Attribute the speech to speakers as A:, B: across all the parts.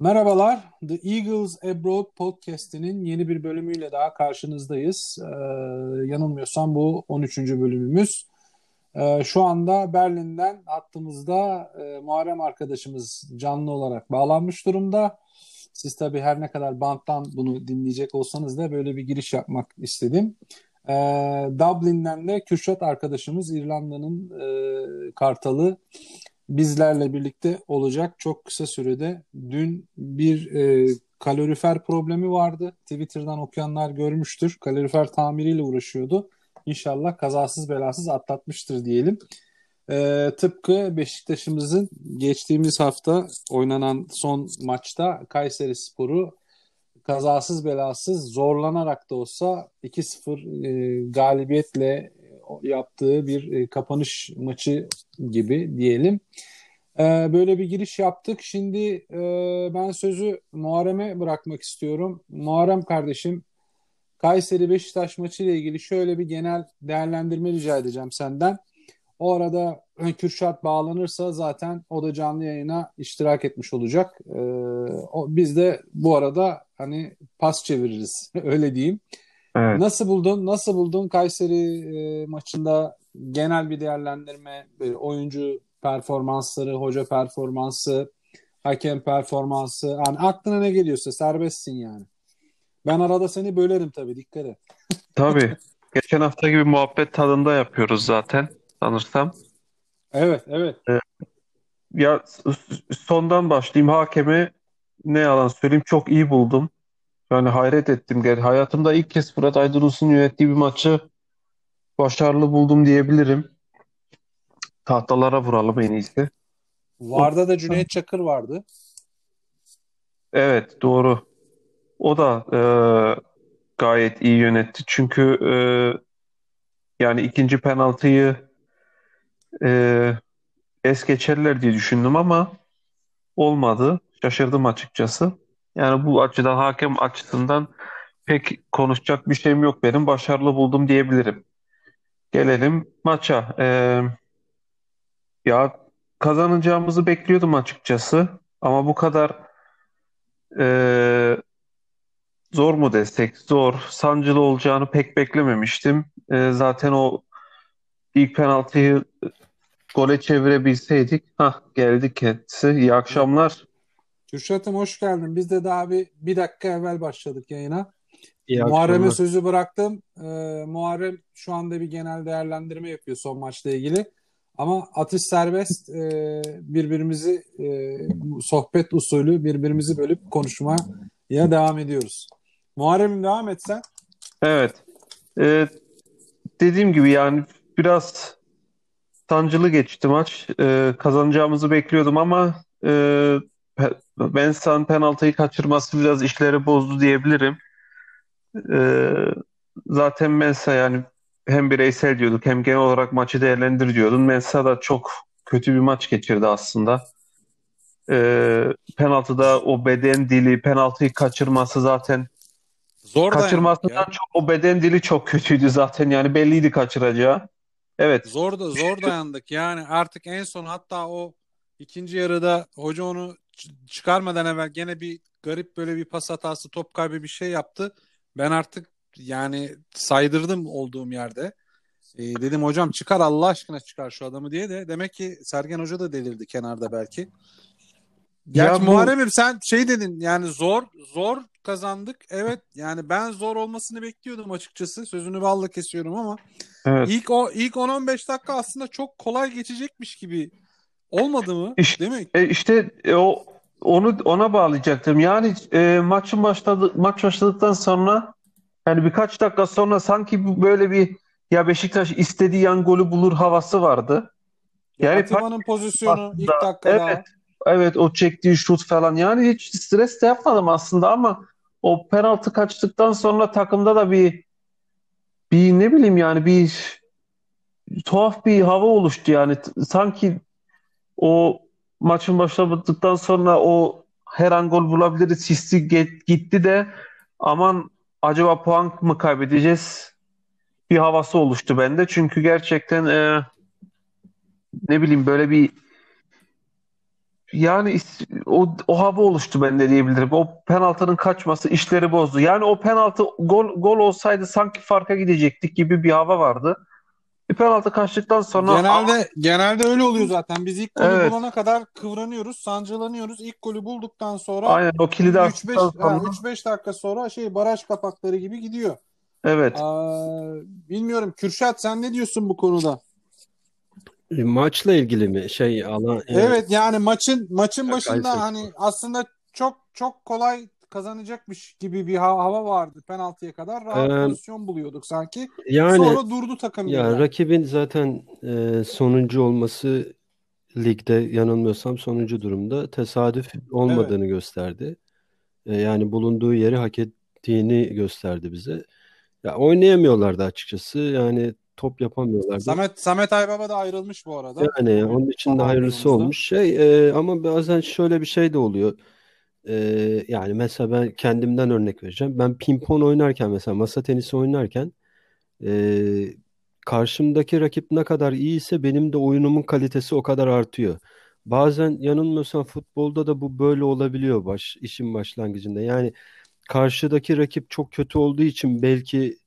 A: Merhabalar, The Eagles Abroad podcast'inin yeni bir bölümüyle daha karşınızdayız. Ee, yanılmıyorsam bu 13. bölümümüz. Ee, şu anda Berlin'den hattımızda e, Muharrem arkadaşımız canlı olarak bağlanmış durumda. Siz tabii her ne kadar banttan bunu dinleyecek olsanız da böyle bir giriş yapmak istedim. Ee, Dublin'den de Kürşat arkadaşımız İrlanda'nın e, kartalı bizlerle birlikte olacak çok kısa sürede. Dün bir e, kalorifer problemi vardı. Twitter'dan okuyanlar görmüştür. Kalorifer tamiriyle uğraşıyordu. İnşallah kazasız belasız atlatmıştır diyelim. E, tıpkı Beşiktaş'ımızın geçtiğimiz hafta oynanan son maçta Kayseri Sporu kazasız belasız zorlanarak da olsa 2-0 e, galibiyetle yaptığı bir e, kapanış maçı gibi diyelim. E, böyle bir giriş yaptık. Şimdi e, ben sözü Muharrem'e bırakmak istiyorum. Muharrem kardeşim Kayseri Beşiktaş maçı ile ilgili şöyle bir genel değerlendirme rica edeceğim senden. O arada Kürşat bağlanırsa zaten o da canlı yayına iştirak etmiş olacak. Ee, o, biz de bu arada hani pas çeviririz öyle diyeyim. Evet. Nasıl buldun? Nasıl buldun Kayseri e, maçında genel bir değerlendirme, e, oyuncu performansları, hoca performansı, hakem performansı. Yani aklına ne geliyorsa serbestsin yani. Ben arada seni bölerim tabii dikkat et.
B: Tabii. Geçen hafta gibi muhabbet tadında yapıyoruz zaten sanırsam.
A: Evet, evet. Ee,
B: ya sondan başlayayım. Hakemi ne yalan söyleyeyim çok iyi buldum. Yani hayret ettim. Yani hayatımda ilk kez Fırat Aydınus'un yönettiği bir maçı başarılı buldum diyebilirim. Tahtalara vuralım en iyisi.
A: Varda da Cüneyt Çakır vardı.
B: Evet doğru. O da e, gayet iyi yönetti. Çünkü e, yani ikinci penaltıyı e, es geçerler diye düşündüm ama olmadı. Şaşırdım açıkçası. Yani bu açıdan hakem açısından pek konuşacak bir şeyim yok benim. Başarılı buldum diyebilirim. Gelelim maça. Ee, ya kazanacağımızı bekliyordum açıkçası. Ama bu kadar e, zor mu destek? Zor. Sancılı olacağını pek beklememiştim. E, zaten o ilk penaltıyı gole çevirebilseydik. Hah geldik kendisi. İyi akşamlar.
A: Kürşat'ım hoş geldin. Biz de daha bir, bir dakika evvel başladık yayına. İyi Muharrem'e sözü bıraktım. Ee, Muharrem şu anda bir genel değerlendirme yapıyor son maçla ilgili. Ama atış serbest e, birbirimizi e, sohbet usulü birbirimizi bölüp konuşmaya devam ediyoruz. Muharrem'im devam etsen.
B: Evet. Ee, dediğim gibi yani biraz sancılı geçti maç. Ee, kazanacağımızı bekliyordum ama e, Mensah'ın penaltıyı kaçırması biraz işleri bozdu diyebilirim. Ee, zaten Mensah yani hem bireysel diyorduk hem genel olarak maçı değerlendir diyordun. Mensah da çok kötü bir maç geçirdi aslında. Ee, penaltıda o beden dili, penaltıyı kaçırması zaten Zor kaçırmasından çok o beden dili çok kötüydü zaten yani belliydi kaçıracağı. Evet.
A: Zor da zor dayandık. Yani artık en son hatta o ikinci yarıda hoca onu çıkarmadan evvel gene bir garip böyle bir pas hatası top kaybı bir şey yaptı. Ben artık yani saydırdım olduğum yerde. E, dedim hocam çıkar Allah aşkına çıkar şu adamı diye de demek ki Sergen Hoca da delirdi kenarda belki. Gerçi bu... Muharrem'im sen şey dedin yani zor zor kazandık. Evet yani ben zor olmasını bekliyordum açıkçası. Sözünü balla kesiyorum ama evet. ilk o ilk 10-15 dakika aslında çok kolay geçecekmiş gibi olmadı mı?
B: İşte, Değil mi? E, işte e, o onu ona bağlayacaktım. Yani e, maçın başladı maç başladıktan sonra yani birkaç dakika sonra sanki böyle bir ya Beşiktaş istediği yan golü bulur havası vardı.
A: Yani Atiba'nın pozisyonu ilk dakikada.
B: Evet. Evet o çektiği şut falan yani hiç stres de yapmadım aslında ama o penaltı kaçtıktan sonra takımda da bir bir ne bileyim yani bir tuhaf bir hava oluştu yani sanki o maçın başladıktan sonra o her an gol bulabiliriz hissi gitti de aman acaba puan mı kaybedeceğiz bir havası oluştu bende. Çünkü gerçekten e, ne bileyim böyle bir yani o, o hava oluştu ben de diyebilirim. O penaltının kaçması işleri bozdu. Yani o penaltı gol gol olsaydı sanki farka gidecektik gibi bir hava vardı. Bir penaltı kaçtıktan sonra
A: Genelde genelde öyle oluyor zaten. Biz ilk golü
B: Evet.
A: bulana kadar kıvranıyoruz, sancılanıyoruz. İlk golü bulduktan sonra
B: aynen o kilidi
A: 3-5
B: attıktan sonra
A: 3-5 dakika sonra şey baraj kapakları gibi gidiyor.
B: evet.
A: Aa, bilmiyorum Kürşat sen ne diyorsun bu konuda?
C: E, Maçla ilgili mi? Şey alan yani
A: Evet yani maçın maçın
C: Ya,
A: başında
C: Kayseri
A: hani aslında çok çok kolay kazanacakmış gibi bir ha- hava vardı penaltıya kadar. Rahat
C: Ee,
A: pozisyon buluyorduk sanki.
C: yani
A: Sonra durdu takım
C: ya
A: birden.
C: rakibin zaten e, sonuncu olması ligde yanılmıyorsam sonuncu durumda tesadüf olmadığını gösterdi. E, yani bulunduğu yeri hak ettiğini gösterdi bize. Ya oynayamıyorlardı açıkçası. Yani top yapamıyorlardı.
A: Samet Samet Aybaba da ayrılmış bu arada.
C: Yani onun için de hayırlısı olmuş. Şey e, ama bazen şöyle bir şey de oluyor. E, yani mesela ben kendimden örnek vereceğim. Ben pimpon oynarken mesela masa tenisi oynarken e, karşımdaki rakip ne kadar iyiyse benim de oyunumun kalitesi o kadar artıyor. Bazen yanılmıyorsam futbolda da bu böyle olabiliyor baş, işin başlangıcında. Yani karşıdaki rakip çok kötü olduğu için belki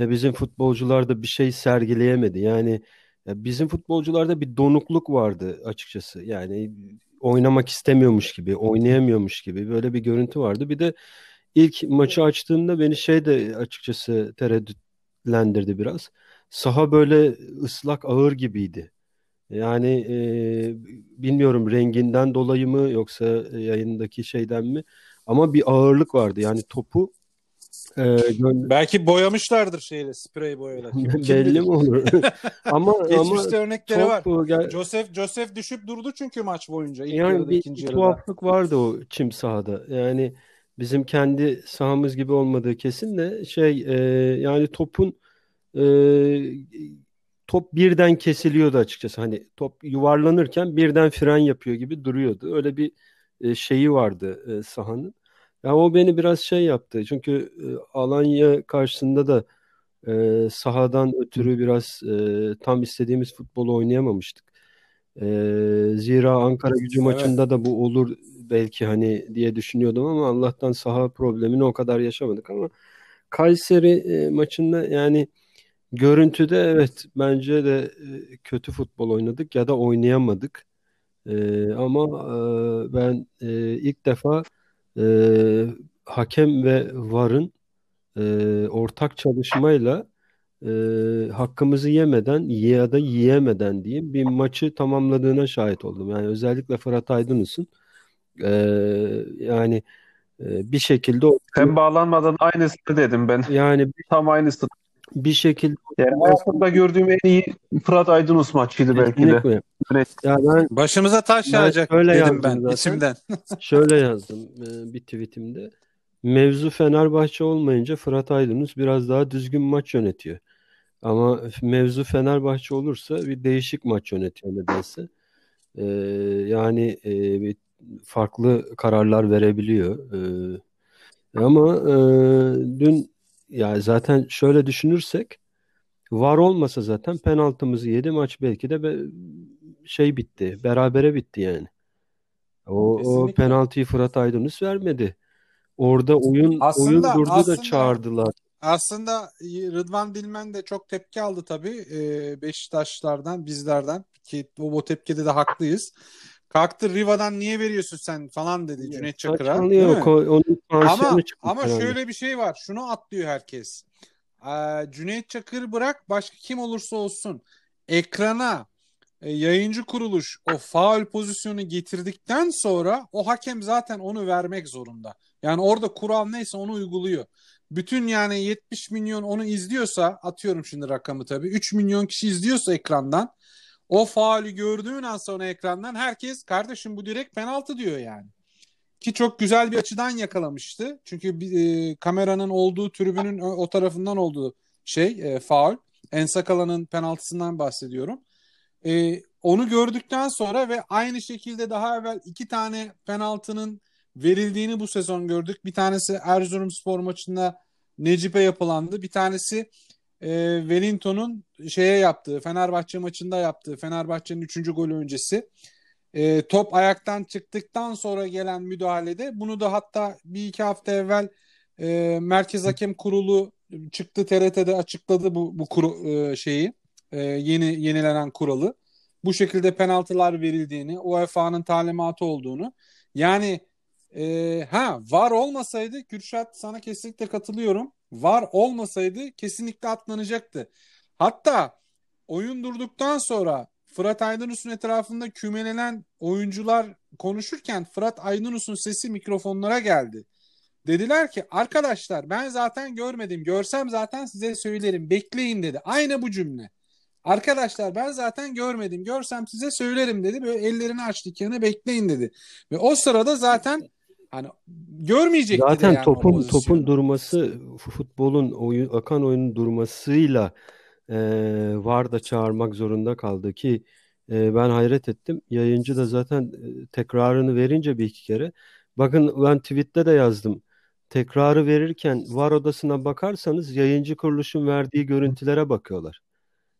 C: e, bizim futbolcular da bir şey sergileyemedi. Yani ya bizim futbolcularda bir donukluk vardı açıkçası. Yani oynamak istemiyormuş gibi, oynayamıyormuş gibi böyle bir görüntü vardı. Bir de ilk maçı açtığımda beni şey de açıkçası tereddütlendirdi biraz. Saha böyle ıslak ağır gibiydi. Yani e, bilmiyorum renginden dolayı mı yoksa yayındaki şeyden mi? Ama bir ağırlık vardı. Yani topu e, gö-
A: Belki boyamışlardır şeyle sprey boyayla.
C: Belli mi olur? Ama ama
A: Geçmişte örnekleri var.
C: çok gel-
A: Joseph Joseph düşüp durdu çünkü maç boyunca ilk
C: yani
A: yarıda
C: bir,
A: ikinci
C: bir
A: yarıda.
C: tuhaflık vardı o çim sahada. Yani bizim kendi sahamız gibi olmadığı kesin de şey e, yani topun e, top birden kesiliyordu açıkçası. Hani top yuvarlanırken birden fren yapıyor gibi duruyordu. Öyle bir e, şeyi vardı e, sahanın. Ya o beni biraz şey yaptı. Çünkü e, Alanya karşısında da e, sahadan ötürü biraz e, tam istediğimiz futbolu oynayamamıştık. E, zira Ankara Gücü
A: Evet.
C: maçında da bu olur belki hani diye düşünüyordum ama Allah'tan saha problemini o kadar yaşamadık ama Kayseri e, maçında yani görüntüde evet bence de e, kötü futbol oynadık ya da oynayamadık. E, ama e, ben e, ilk defa e, hakem ve VAR'ın e, ortak çalışmayla e, hakkımızı yemeden ya da yiyemeden diyeyim bir maçı tamamladığına şahit oldum. Yani özellikle Fırat Aydınus'un e, yani e, bir şekilde o-
B: Sen bağlanmadan aynısını dedim ben.
C: yani
B: Tam aynısı.
C: Bir şekilde
B: Yani hayatımda gördüğüm en iyi Fırat Aydınus maçıydı belki de.
C: Ya ben
A: Başımıza taş yağacak dedim
C: yazdım
A: ben
C: zaten.
A: içimden.
C: şöyle yazdım e, bir tweetimde. Mevzu Fenerbahçe olmayınca Fırat Aydınus biraz daha düzgün maç yönetiyor. Ama mevzu Fenerbahçe olursa bir değişik maç yönetiyor nedense. E, yani e, bir farklı kararlar verebiliyor. E, ama e, dün ya zaten şöyle düşünürsek var olmasa zaten penaltımızı yedi maç belki de be- şey bitti. Berabere bitti yani. O, o
A: Kesinlikle.
C: penaltıyı Fırat Aydınus vermedi. Orada oyun
A: Aslında-
C: oyun durdu da
A: aslında-
C: çağırdılar.
A: Aslında Rıdvan Dilmen de çok tepki aldı tabii Beşiktaşlardan, bizlerden ki o, o tepkide de haklıyız. Kalktı Riva'dan niye veriyorsun sen falan dedi Cüneyt Çakır'a. Ama ama
C: herhalde.
A: şöyle bir şey var. Şunu atlıyor herkes. Ee, Cüneyt Çakır bırak başka kim olursa olsun ekrana e, yayıncı kuruluş o faul pozisyonu getirdikten sonra o hakem zaten onu vermek zorunda. Yani orada kural neyse onu uyguluyor. Bütün yani 70 milyon onu izliyorsa atıyorum şimdi rakamı tabii 3 milyon kişi izliyorsa ekrandan o faulü gördüğün an sonra ekrandan herkes kardeşim bu direkt penaltı diyor yani. Ki çok güzel bir açıdan yakalamıştı. Çünkü e, kameranın olduğu tribünün o, o tarafından olduğu şey e, faul. Ensakala'nın penaltısından bahsediyorum. E, onu gördükten sonra ve aynı şekilde daha evvel iki tane penaltının verildiğini bu sezon gördük. Bir tanesi Erzurumspor maçında Necip'e yapılandı. Bir tanesi e, Wellington'un şeye yaptığı, Fenerbahçe maçında yaptığı, Fenerbahçe'nin 3. golü öncesi. e, top ayaktan çıktıktan sonra gelen müdahalede bunu da hatta bir iki hafta evvel e, Merkez Hakem Kurulu çıktı TRT'de açıkladı bu bu kuru, e, şeyi e, yeni yenilenen kuralı. Bu şekilde penaltılar verildiğini, UEFA'nın talimatı olduğunu. Yani e, ha var olmasaydı Kürşat sana kesinlikle katılıyorum. Var olmasaydı kesinlikle atlanacaktı. Hatta oyun durduktan sonra Fırat Aydınus'un etrafında kümelenen oyuncular konuşurken Fırat Aydınus'un sesi mikrofonlara geldi. Dediler ki arkadaşlar ben zaten görmedim. Görsem zaten size söylerim. Bekleyin dedi. Aynı bu cümle. Arkadaşlar ben zaten görmedim. Görsem size söylerim dedi. Böyle ellerini açtı yana bekleyin dedi. Ve o sırada zaten hani görmeyecekti
C: Zaten
A: yani
C: topun topun durması futbolun oyun akan oyunun durmasıyla e, VAR da çağırmak zorunda kaldı ki e, ben hayret ettim. Yayıncı da zaten e, tekrarını verince bir iki kere. Bakın ben tweette de yazdım. Tekrarı verirken VAR odasına bakarsanız yayıncı kuruluşun verdiği görüntülere bakıyorlar.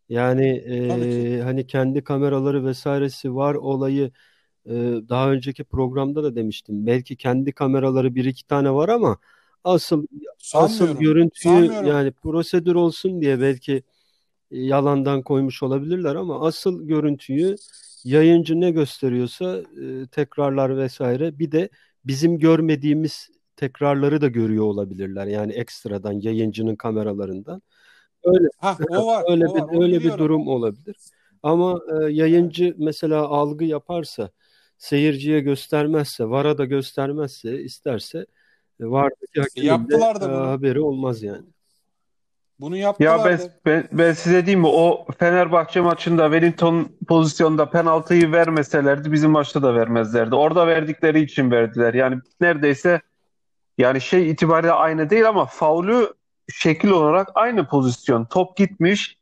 C: Yani e, hani kendi kameraları vesairesi var olayı daha önceki programda da demiştim. Belki kendi kameraları bir iki tane var ama asıl asıl görüntüyü yani prosedür olsun diye belki yalandan koymuş olabilirler ama asıl görüntüyü yayıncı ne gösteriyorsa e, tekrarlar vesaire bir de bizim görmediğimiz tekrarları da görüyor olabilirler. Yani ekstradan yayıncının kameralarından. Öyle
A: ha, o var,
C: öyle
A: o
C: bir
A: var,
C: öyle bir durum olabilir. Ama e, yayıncı mesela algı yaparsa, seyirciye göstermezse, VAR'a da göstermezse, isterse e, VAR'daki hakemin de, e, haberi olmaz yani.
A: Bunu yaptılar.
B: Ya ben, ben, ben size diyeyim mi o Fenerbahçe maçında Wellington pozisyonda penaltıyı vermeselerdi bizim maçta da vermezlerdi. Orada verdikleri için verdiler. Yani neredeyse yani şey itibariyle aynı değil ama faulü şekil olarak aynı pozisyon. Top gitmiş.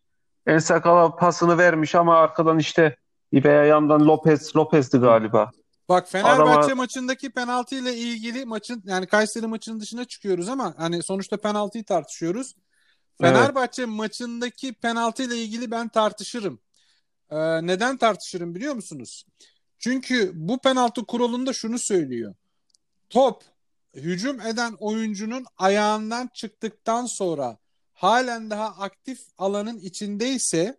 B: En sakala pasını vermiş ama arkadan işte veya yandan Lopez Lopez'di galiba.
A: Bak Fenerbahçe Adama... maçındaki penaltı ile ilgili maçın yani Kayseri maçının dışına çıkıyoruz ama hani sonuçta penaltıyı tartışıyoruz. Fenerbahçe evet. maçındaki penaltı ile ilgili ben tartışırım. Ee, neden tartışırım biliyor musunuz? Çünkü bu penaltı kuralında şunu söylüyor. Top hücum eden oyuncunun ayağından çıktıktan sonra halen daha aktif alanın içindeyse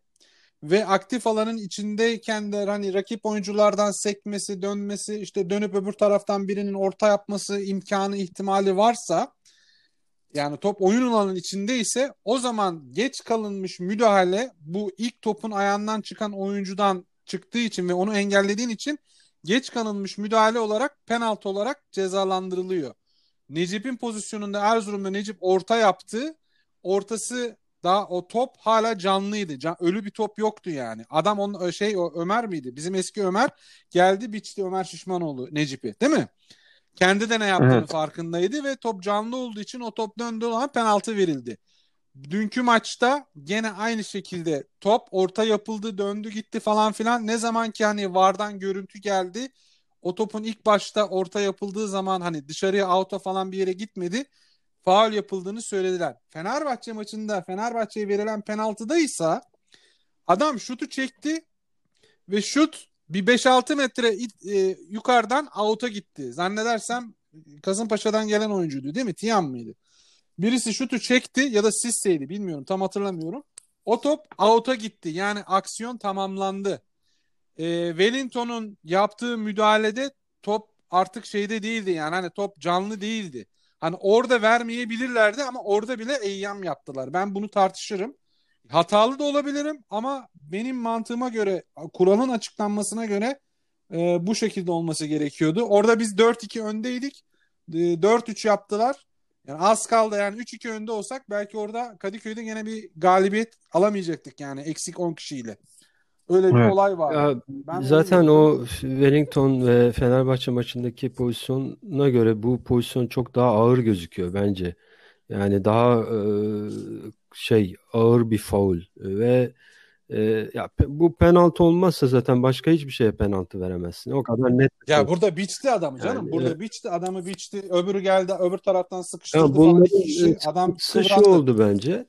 A: ve aktif alanın içindeyken de hani rakip oyunculardan sekmesi, dönmesi, işte dönüp öbür taraftan birinin orta yapması imkanı ihtimali varsa yani top oyun alanının içindeyse o zaman geç kalınmış müdahale bu ilk topun ayağından çıkan oyuncudan çıktığı için ve onu engellediğin için geç kalınmış müdahale olarak penaltı olarak cezalandırılıyor. Necip'in pozisyonunda Erzurum'da Necip orta yaptı. Ortası daha o top hala canlıydı. Can, ölü bir top yoktu yani. Adam onun şey o Ömer miydi? Bizim eski Ömer geldi biçti Ömer Şişmanoğlu Necip'i değil mi? Kendi de ne yaptığını evet. farkındaydı ve top canlı olduğu için o top döndüğü zaman penaltı verildi. Dünkü maçta gene aynı şekilde top orta yapıldı, döndü gitti falan filan. Ne zaman ki hani VAR'dan görüntü geldi o topun ilk başta orta yapıldığı zaman hani dışarıya out'a falan bir yere gitmedi. Faul yapıldığını söylediler. Fenerbahçe maçında Fenerbahçe'ye verilen penaltıdaysa adam şutu çekti ve şut bir 5-6 metre e, yukarıdan out'a gitti. Zannedersem Kasımpaşa'dan gelen oyuncuydu değil mi? Tiyan mıydı? Birisi şutu çekti ya da Sisse'ydi bilmiyorum tam hatırlamıyorum. O top out'a gitti. Yani aksiyon tamamlandı e, Wellington'un yaptığı müdahalede top artık şeyde değildi yani hani top canlı değildi. Hani orada vermeyebilirlerdi ama orada bile eyyam yaptılar. Ben bunu tartışırım. Hatalı da olabilirim ama benim mantığıma göre kuralın açıklanmasına göre e, bu şekilde olması gerekiyordu. Orada biz 4-2 öndeydik. E, 4-3 yaptılar. Yani az kaldı yani 3-2 önde olsak belki orada Kadıköy'de yine bir galibiyet alamayacaktık yani eksik 10 kişiyle. Öyle bir evet. olay var. Ya,
C: ben zaten o Wellington ve Fenerbahçe maçındaki pozisyona göre bu pozisyon çok daha ağır gözüküyor bence. Yani daha e, şey ağır bir faul ve e, ya bu penaltı olmazsa zaten başka hiçbir şeye penaltı veremezsin. O kadar net.
A: Ya şey. burada biçti adamı canım. Yani, burada evet. biçti adamı biçti. Öbürü geldi öbür taraftan sıkıştırdı ya bunların. Kişi,
C: adam şu oldu bence.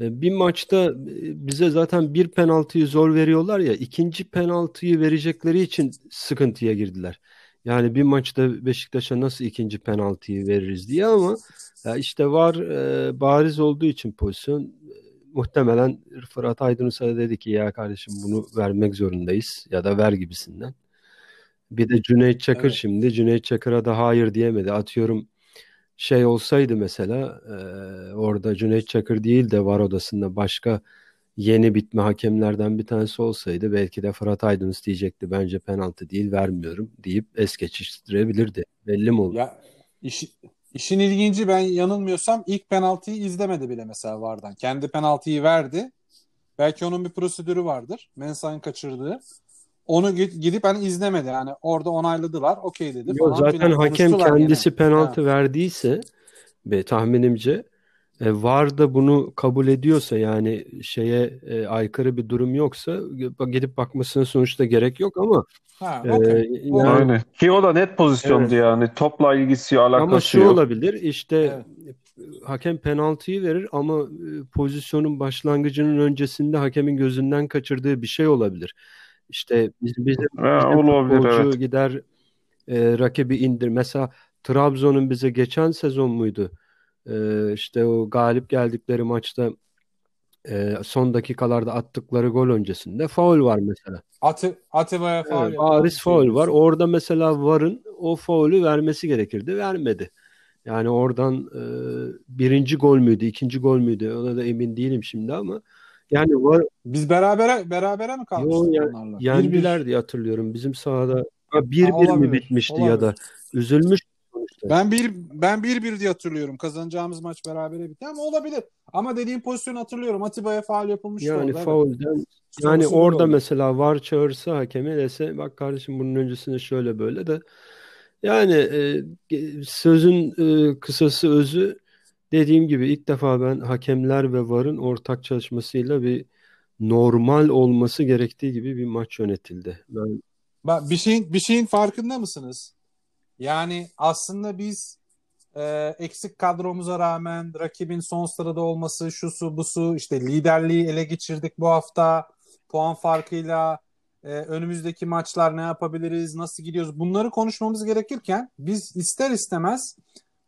C: E, bir maçta e, bize zaten bir penaltıyı zor veriyorlar ya ikinci penaltıyı verecekleri için sıkıntıya girdiler. Yani bir maçta Beşiktaş'a nasıl ikinci penaltıyı veririz diye ama işte var e, bariz olduğu için pozisyon e, muhtemelen Fırat Aydınus'a dedi ki ya kardeşim bunu vermek zorundayız ya da ver gibisinden. Bir de Cüneyt Çakır evet. şimdi Cüneyt Çakır'a da hayır diyemedi. Atıyorum şey olsaydı mesela e, orada Cüneyt Çakır değil de var odasında başka yeni bitme hakemlerden bir tanesi olsaydı belki de Fırat Aydınus diyecekti bence penaltı değil vermiyorum deyip es geçiştirebilirdi. Belli mi oldu?
A: Ya iş, işin ilginci ben yanılmıyorsam ilk penaltıyı izlemedi bile mesela Vardan. Kendi penaltıyı verdi. Belki onun bir prosedürü vardır. Mensah'ın kaçırdığı. Onu gidip hani izlemedi. Yani orada onayladılar. Okey dedi.
C: Yo, zaten hakem kendisi yine. penaltı ha. verdiyse be tahminimce e, VAR da bunu kabul ediyorsa yani şeye e, aykırı bir durum yoksa gidip bakmasına sonuçta gerek yok ama
A: ha, okay. e,
B: yani. Ki o da net pozisyondu evet. yani topla ilgisi alakası
C: Ama şu yok. olabilir işte evet. hakem penaltıyı verir ama e, pozisyonun başlangıcının öncesinde hakemin gözünden kaçırdığı bir şey olabilir. İşte bizim, bizim, ha, bizim olabilir, evet. gider e, rakibi indir. Mesela Trabzon'un bize geçen sezon muydu? E, işte o galip geldikleri maçta e, son dakikalarda attıkları gol öncesinde faul var mesela.
A: Atı, Atiba'ya faul.
C: Evet, bariz faul var. Orada mesela VAR'ın o faulü vermesi gerekirdi. Vermedi. Yani oradan e, birinci gol müydü, ikinci gol müydü? Ona da emin değilim şimdi ama yani var.
A: Biz berabere berabere mi kalmıştık
C: Yo, onlarla? Yendiler diye hatırlıyorum. Bizim sahada bir bir mi bitmişti olabilir. ya da üzülmüş
A: sonuçta. Ben bir ben bir bir diye hatırlıyorum. Kazanacağımız maç berabere bitti ama olabilir. Ama dediğim pozisyonu hatırlıyorum. Atiba'ya faul yapılmış.
C: Yani faulden evet. yani Sonrası orada mesela var çağırsa hakemi dese bak kardeşim bunun öncesinde şöyle böyle de yani e, sözün e, kısası özü Dediğim gibi ilk defa ben hakemler ve VAR'ın ortak çalışmasıyla bir normal olması gerektiği gibi bir maç yönetildi. Ben
A: Bak bir şeyin bir şeyin farkında mısınız? Yani aslında biz e, eksik kadromuza rağmen rakibin son sırada olması, şu su bu su işte liderliği ele geçirdik bu hafta puan farkıyla e, önümüzdeki maçlar ne yapabiliriz, nasıl gidiyoruz bunları konuşmamız gerekirken biz ister istemez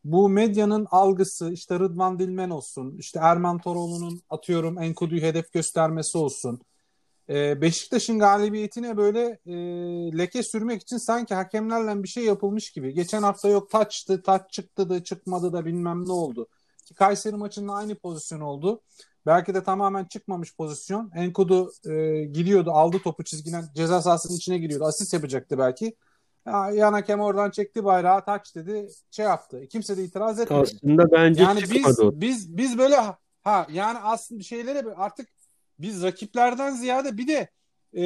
A: bu medyanın algısı işte Rıdvan Dilmen olsun, işte Erman Toroğlu'nun atıyorum Enkudu'yu hedef göstermesi olsun. Ee, Beşiktaş'ın galibiyetine böyle e, leke sürmek için sanki hakemlerle bir şey yapılmış gibi. Geçen hafta yok taçtı, taç çıktı da çıkmadı da bilmem ne oldu. Ki Kayseri maçında aynı pozisyon oldu. Belki de tamamen çıkmamış pozisyon. Enkudu e, gidiyordu, aldı topu çizgiden ceza sahasının içine giriyordu. Asist yapacaktı belki. Yan hakem oradan çekti bayrağı taç dedi şey yaptı. Kimse de itiraz etmedi.
C: Aslında bence
A: yani biz, biz biz böyle ha yani aslında şeylere artık biz rakiplerden ziyade bir de e,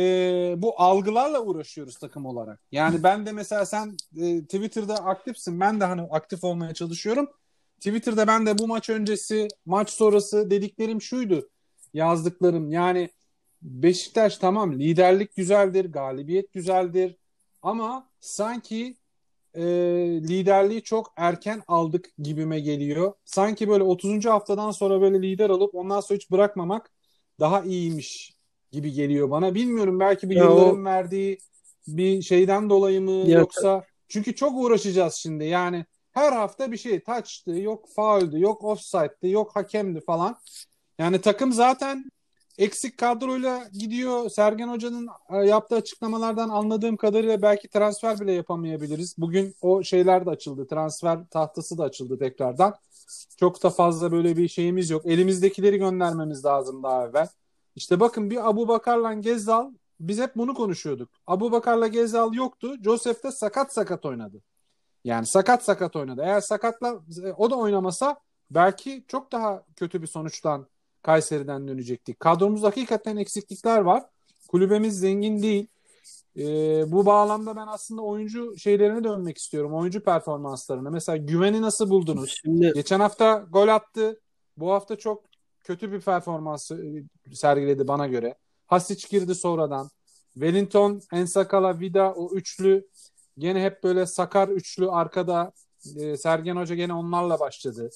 A: bu algılarla uğraşıyoruz takım olarak. Yani ben de mesela sen e, Twitter'da aktifsin. Ben de hani aktif olmaya çalışıyorum. Twitter'da ben de bu maç öncesi, maç sonrası dediklerim şuydu. Yazdıklarım yani Beşiktaş tamam liderlik güzeldir, galibiyet güzeldir ama sanki e, liderliği çok erken aldık gibime geliyor. Sanki böyle 30. haftadan sonra böyle lider alıp ondan sonra hiç bırakmamak daha iyiymiş gibi geliyor bana. Bilmiyorum belki bir ya yılların o... verdiği bir şeyden dolayı mı ya, yoksa çünkü çok uğraşacağız şimdi. Yani her hafta bir şey taçtı, yok fauldü, yok offside'dı, yok hakemdi falan. Yani takım zaten eksik kadroyla gidiyor. Sergen Hoca'nın e, yaptığı açıklamalardan anladığım kadarıyla belki transfer bile yapamayabiliriz. Bugün o şeyler de açıldı. Transfer tahtası da açıldı tekrardan. Çok da fazla böyle bir şeyimiz yok. Elimizdekileri göndermemiz lazım daha evvel. İşte bakın bir Abu Bakar'la Gezzal biz hep bunu konuşuyorduk. Abu Bakar'la Gezzal yoktu. Joseph de sakat sakat oynadı. Yani sakat sakat oynadı. Eğer sakatla e, o da oynamasa belki çok daha kötü bir sonuçtan Kayseri'den dönecektik. Kadromuzda hakikaten eksiklikler var. Kulübemiz zengin değil. E, bu bağlamda ben aslında oyuncu şeylerine dönmek istiyorum. Oyuncu performanslarına. Mesela güveni nasıl buldunuz? Şimdi... Geçen hafta gol attı. Bu hafta çok kötü bir performans e, sergiledi bana göre. Hasic girdi sonradan. Wellington, Ensakala, Vida o üçlü gene hep böyle sakar üçlü arkada. E, Sergen Hoca gene onlarla başladı.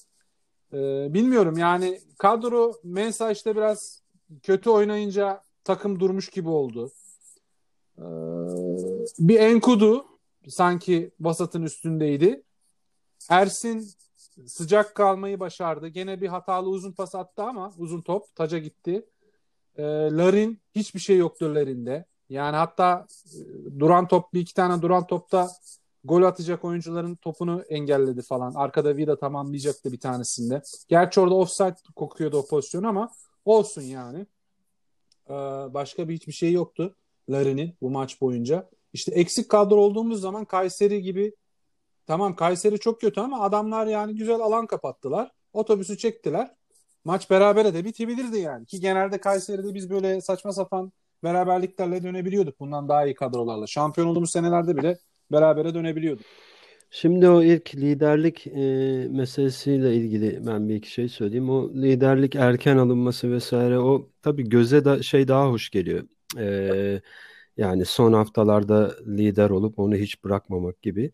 A: Ee, bilmiyorum yani kadro Mensa işte biraz kötü oynayınca takım durmuş gibi oldu. Ee, bir Enkudu sanki vasatın üstündeydi. Ersin sıcak kalmayı başardı. Gene bir hatalı uzun pas attı ama uzun top taca gitti. Ee, Larin hiçbir şey yoktu Larin'de. Yani hatta e, duran top bir iki tane duran topta gol atacak oyuncuların topunu engelledi falan. Arkada Vida tamamlayacaktı bir tanesinde. Gerçi orada offside kokuyordu o pozisyon ama olsun yani. Ee, başka bir hiçbir şey yoktu Larin'in bu maç boyunca. İşte eksik kadro olduğumuz zaman Kayseri gibi tamam Kayseri çok kötü ama adamlar yani güzel alan kapattılar. Otobüsü çektiler. Maç berabere de bitebilirdi yani. Ki genelde Kayseri'de biz böyle saçma sapan beraberliklerle dönebiliyorduk. Bundan daha iyi kadrolarla. Şampiyon olduğumuz senelerde bile berabere dönebiliyorduk.
C: Şimdi o ilk liderlik e, meselesiyle ilgili ben bir iki şey söyleyeyim. O liderlik erken alınması vesaire o tabii göze da şey daha hoş geliyor. E, yani son haftalarda lider olup onu hiç bırakmamak gibi.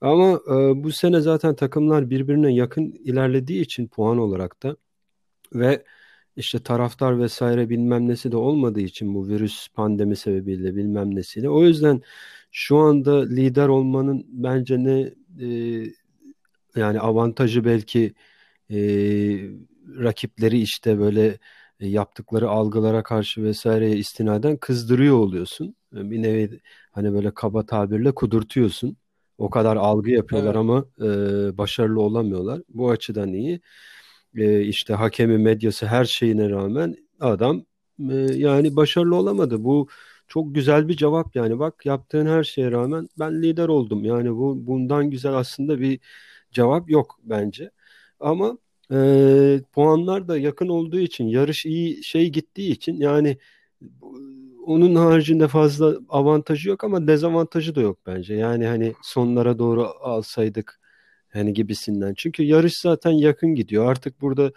C: Ama e, bu sene zaten takımlar birbirine yakın ilerlediği için puan olarak da ve işte taraftar vesaire bilmem nesi de olmadığı için bu virüs pandemi sebebiyle bilmem nesiyle. O yüzden şu anda lider olmanın bence ne e, yani avantajı belki e, rakipleri işte böyle e, yaptıkları algılara karşı vesaireye istinaden kızdırıyor oluyorsun. E, bir nevi hani böyle kaba tabirle kudurtuyorsun. O kadar algı yapıyorlar evet. ama e, başarılı olamıyorlar. Bu açıdan iyi. E, işte hakemi, medyası her şeyine rağmen adam e, yani başarılı olamadı. Bu çok güzel bir cevap yani. Bak yaptığın her şeye rağmen ben lider oldum. Yani bu bundan güzel aslında bir cevap yok bence. Ama e, puanlar da yakın olduğu için yarış iyi şey gittiği için yani onun haricinde fazla avantajı yok ama dezavantajı da yok bence. Yani hani sonlara doğru alsaydık hani gibisinden. Çünkü yarış zaten yakın gidiyor. Artık burada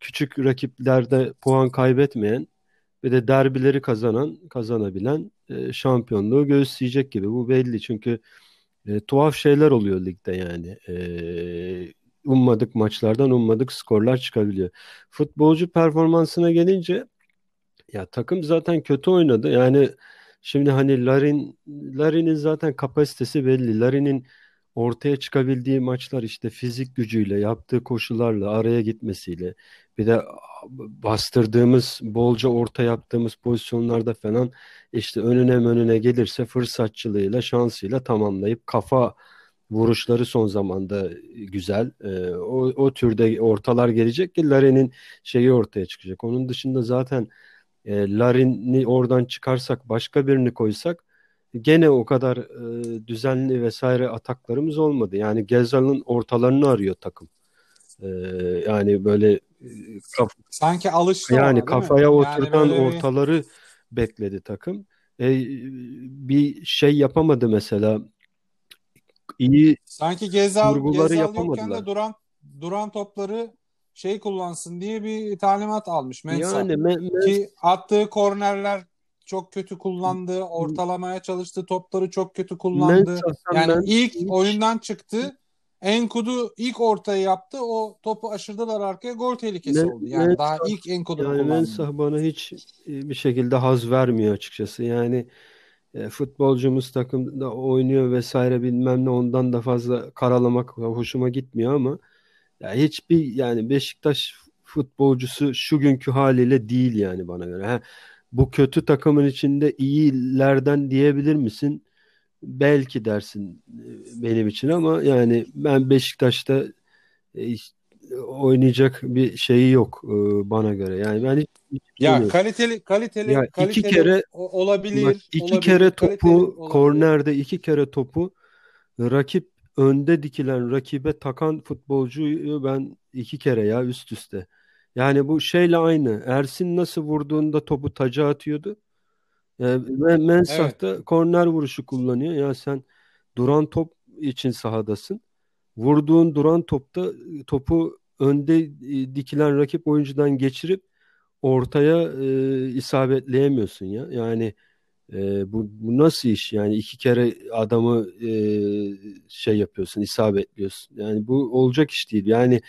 C: küçük rakiplerde puan kaybetmeyen ve de derbileri kazanan, kazanabilen e, şampiyonluğu göğüsleyecek gibi. Bu belli çünkü e, tuhaf şeyler oluyor ligde yani. E, ummadık maçlardan ummadık skorlar çıkabiliyor. Futbolcu performansına gelince ya takım zaten kötü oynadı. Yani şimdi hani Larin Larin'in zaten kapasitesi belli. Larin'in ortaya çıkabildiği maçlar işte fizik gücüyle, yaptığı koşularla, araya gitmesiyle bir de bastırdığımız, bolca orta yaptığımız pozisyonlarda falan işte önüne önüne gelirse fırsatçılığıyla, şansıyla tamamlayıp kafa vuruşları son zamanda güzel. E, o, o türde ortalar gelecek ki Larin'in şeyi ortaya çıkacak. Onun dışında zaten e, Larin'i oradan çıkarsak başka birini koysak gene o kadar e, düzenli vesaire ataklarımız olmadı. Yani Gezal'ın ortalarını arıyor takım. E, yani böyle e,
A: kaf sanki alıştı
C: yani ona, kafaya oturtan yani ortaları bir... bekledi takım. E, bir şey yapamadı mesela. İyi
A: sanki Gezal, Gezal yokken de duran duran topları şey kullansın diye bir talimat almış Mensa. Yani me- ki attığı kornerler çok kötü kullandı. Ortalamaya çalıştı. Topları çok kötü kullandı. yani ben ilk hiç... oyundan çıktı. Enkudu ilk ortayı yaptı. O topu aşırdılar arkaya. Gol tehlikesi ne, oldu. Yani ne, daha ilk Enkudu
C: yani kullandı. Mensah bana hiç e, bir şekilde haz vermiyor açıkçası. Yani e, futbolcumuz takımda oynuyor vesaire bilmem ne ondan da fazla karalamak hoşuma gitmiyor ama ya hiçbir yani Beşiktaş futbolcusu şu günkü haliyle değil yani bana göre. Ha, bu kötü takımın içinde iyilerden diyebilir misin? Belki dersin e, benim için ama yani ben Beşiktaş'ta e, oynayacak bir şeyi yok e, bana göre. Yani ben hiç,
A: hiç ya kaliteli kaliteli ya kaliteli iki kere olabilir. Bak,
C: iki
A: olabilir,
C: kere topu kornerde iki kere topu rakip önde dikilen rakibe takan futbolcuyu ben iki kere ya üst üste. Yani bu şeyle aynı. Ersin nasıl vurduğunda topu taca atıyordu. E, Mensah da evet. korner vuruşu kullanıyor. Ya sen duran top için sahadasın. Vurduğun duran topta topu önde e, dikilen rakip oyuncudan geçirip ortaya e, isabetleyemiyorsun ya. Yani e, bu, bu nasıl iş? Yani iki kere adamı e, şey yapıyorsun, isabetliyorsun. Yani bu olacak iş değil. Yani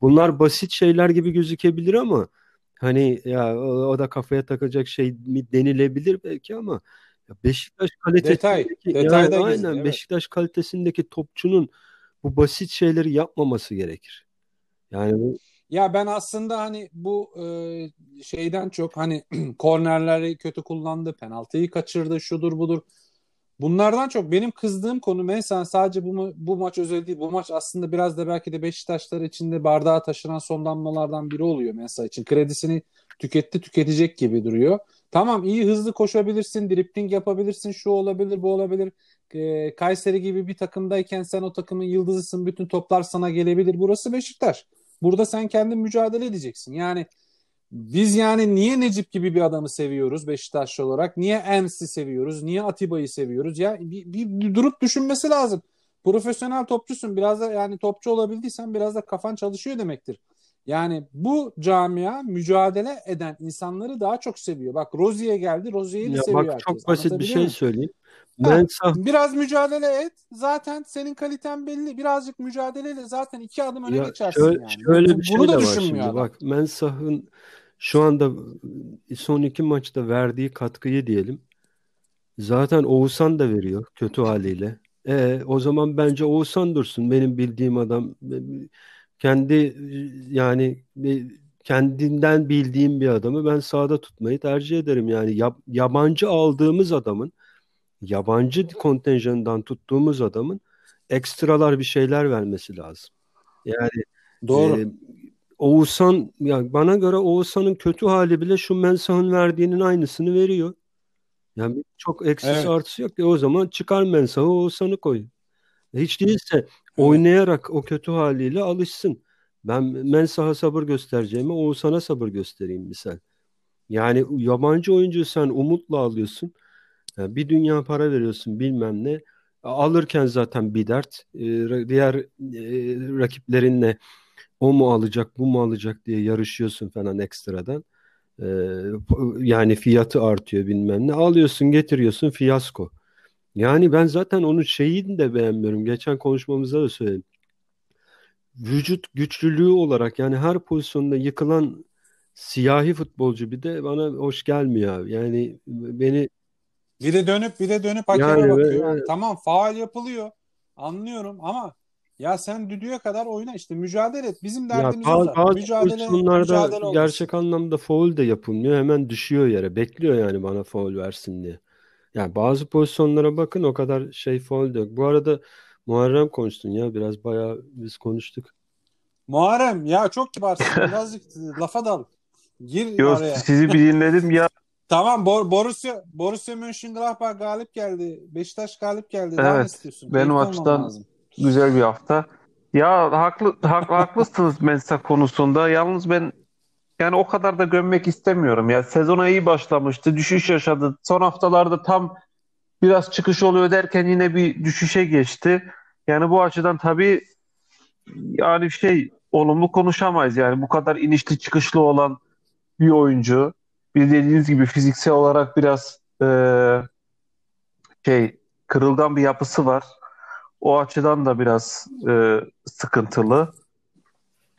C: bunlar basit şeyler gibi gözükebilir ama hani ya o, da kafaya takacak şey mi denilebilir belki ama Beşiktaş kalitesindeki
A: detay, detay
C: yani aynen
A: gizli, evet.
C: Beşiktaş kalitesindeki topçunun bu basit şeyleri yapmaması gerekir. Yani bu
A: Ya ben aslında hani bu e, şeyden çok hani kornerleri kötü kullandı, penaltıyı kaçırdı, şudur budur. Bunlardan çok benim kızdığım konu mesela sadece bu, bu maç özel değil. Bu maç aslında biraz da belki de Beşiktaşlar içinde bardağa taşıran son damlalardan biri oluyor mesela için. Kredisini tüketti tüketecek gibi duruyor. Tamam iyi hızlı koşabilirsin, dripling yapabilirsin, şu olabilir, bu olabilir. E, Kayseri gibi bir takımdayken sen o takımın yıldızısın, bütün toplar sana gelebilir. Burası Beşiktaş. Burada sen kendin mücadele edeceksin. Yani biz yani niye Necip gibi bir adamı seviyoruz Beşiktaşlı olarak? Niye Ens'i seviyoruz? Niye Atiba'yı seviyoruz? Ya bir, bir durup düşünmesi lazım. Profesyonel topçusun. Biraz da yani topçu olabildiysen biraz da kafan çalışıyor demektir. Yani bu camia mücadele eden insanları daha çok seviyor. Bak Rozier'e geldi. Rozier'i de seviyor
C: bak
A: herkes.
C: çok basit bir şey söyleyeyim.
A: Ha,
C: Mensah
A: biraz mücadele et. Zaten senin kaliten belli. Birazcık mücadeleyle zaten iki adım öne
C: Ya
A: geçersin
C: şöyle,
A: yani.
C: şöyle bir şey
A: bunu
C: de
A: da
C: var
A: düşünmüyor
C: şimdi.
A: adam.
C: Bak Mensah'ın şu anda son iki maçta verdiği katkıyı diyelim. Zaten Oğuzhan da veriyor kötü haliyle. E, o zaman bence Oğuzhan dursun. Benim bildiğim adam kendi yani kendinden bildiğim bir adamı ben sahada tutmayı tercih ederim. Yani yab- yabancı aldığımız adamın yabancı kontenjanından tuttuğumuz adamın ekstralar bir şeyler vermesi lazım. Yani
A: Doğru.
C: e, Oğuzhan yani bana göre Oğuzhan'ın kötü hali bile şu Mensah'ın verdiğinin aynısını veriyor. Yani çok eksisi
A: Evet.
C: artısı yok. E o zaman çıkar Mensah'ı Oğuzhan'ı koy. Hiç değilse oynayarak o kötü haliyle alışsın. Ben Mensah'a sabır göstereceğime Oğuzhan'a sabır göstereyim misal. Yani yabancı oyuncuyu sen umutla alıyorsun. Yani bir dünya para veriyorsun bilmem ne. Alırken zaten bir dert. Ee, diğer e, rakiplerinle o mu alacak bu mu alacak diye yarışıyorsun falan ekstradan. Ee, yani fiyatı artıyor bilmem ne. Alıyorsun getiriyorsun fiyasko. Yani ben zaten onun şeyini de beğenmiyorum. Geçen konuşmamızda da söyledim. Vücut güçlülüğü olarak yani her pozisyonda yıkılan siyahi futbolcu bir de bana hoş gelmiyor abi. Yani beni
A: Bir de dönüp bir de dönüp hakeme
C: Yani
A: bakıyor. Yani tamam faal yapılıyor. Anlıyorum ama ya sen düdüğe kadar oyna işte mücadele et. Bizim
C: ya
A: derdimiz o
C: bazı, bazı
A: Mücadele, mücadele
C: gerçek anlamda faul de yapılmıyor. Hemen düşüyor yere. Bekliyor yani bana faul versin diye. Yani bazı pozisyonlara bakın o kadar şey faul yok. Bu arada Muharrem konuştun ya biraz bayağı biz konuştuk.
A: Muharrem ya çok kibarsın. Birazcık lafa dal. Gir
B: Yo,
A: araya.
B: sizi bir dinledim ya.
A: Tamam Bor Borussia Borussia Mönchengladbach galip geldi. Beşiktaş galip geldi. Daha
B: Evet,
A: istiyorsun?
B: benim
A: Keyifli olman
B: açıdan
A: lazım.
B: güzel bir hafta. Ya haklı hak, haklısınız Mensah konusunda. Yalnız ben yani o kadar da gömmek istemiyorum. Ya sezona iyi başlamıştı, düşüş yaşadı. Son haftalarda tam biraz çıkış oluyor derken yine bir düşüşe geçti. Yani bu açıdan tabii yani şey olumlu konuşamayız. Yani bu kadar inişli çıkışlı olan bir oyuncu. Bir dediğiniz gibi fiziksel olarak biraz eee, şey kırılgan bir yapısı var. O açıdan da biraz eee, sıkıntılı.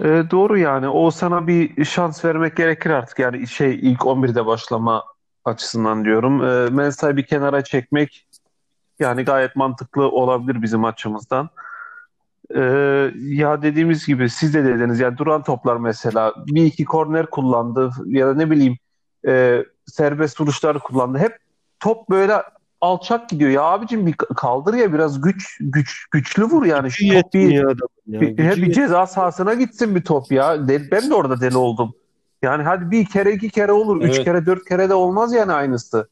B: Eee, doğru yani. O sana bir şans vermek gerekir artık. Yani şey ilk 11'de başlama açısından diyorum. Eee Mensah'ı bir kenara çekmek yani gayet mantıklı olabilir bizim açımızdan. Ee, ya dediğimiz gibi siz de dediniz yani duran toplar mesela bir iki korner kullandı ya da ne bileyim e, serbest vuruşlar kullandı. Hep top böyle alçak gidiyor. Ya abicim bir kaldır ya biraz güç güç güçlü vur yani şu top bir,
C: ya.
B: bir, bir ceza sahasına gitsin bir top ya. De- ben de orada deli oldum. Yani hadi bir kere iki kere olur. Üç
A: Evet.
B: kere dört kere de olmaz yani aynısı.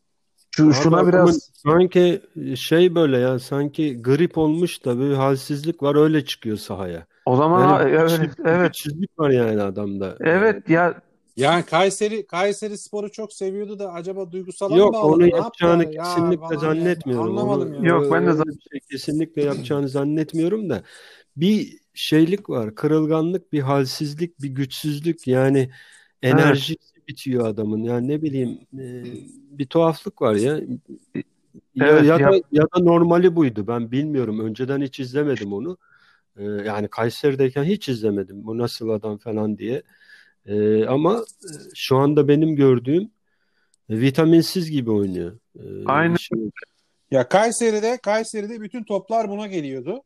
B: Şu,
C: Abi
B: şuna biraz
C: sanki şey böyle ya sanki grip olmuş da bir halsizlik var öyle çıkıyor sahaya.
B: o zaman
C: Yani
B: evet
C: güçsüzlük,
B: evet
C: güçsüzlük var yani adamda.
B: evet ya
A: Yani Kayseri Kayseri Sporu çok seviyordu da acaba duygusal mı
C: Yok onu yapacağını
A: yaptılar? Ya
C: kesinlikle
A: falan
C: zannetmiyorum.
A: ya. Anlamadım
C: Onu
A: ya.
B: Yok, ben de
C: öyle bir şey kesinlikle yapacağını zannetmiyorum da bir şeylik var, kırılganlık, bir halsizlik, bir güçsüzlük yani enerjisi bitiyor adamın. Yani ne bileyim e, bir tuhaflık var ya. Ya,
B: Evet,
C: ya
B: ya-
C: da ya da normali buydu. Ben bilmiyorum. Önceden hiç izlemedim onu. Ee, yani Kayseri'deyken hiç izlemedim. Bu nasıl adam falan diye. Ee, ama e, şu anda benim gördüğüm e, vitaminsiz gibi oynuyor. Ee,
B: Aynen.
C: Şimdi,
A: Ya Kayseri'de Kayseri'de bütün toplar buna geliyordu.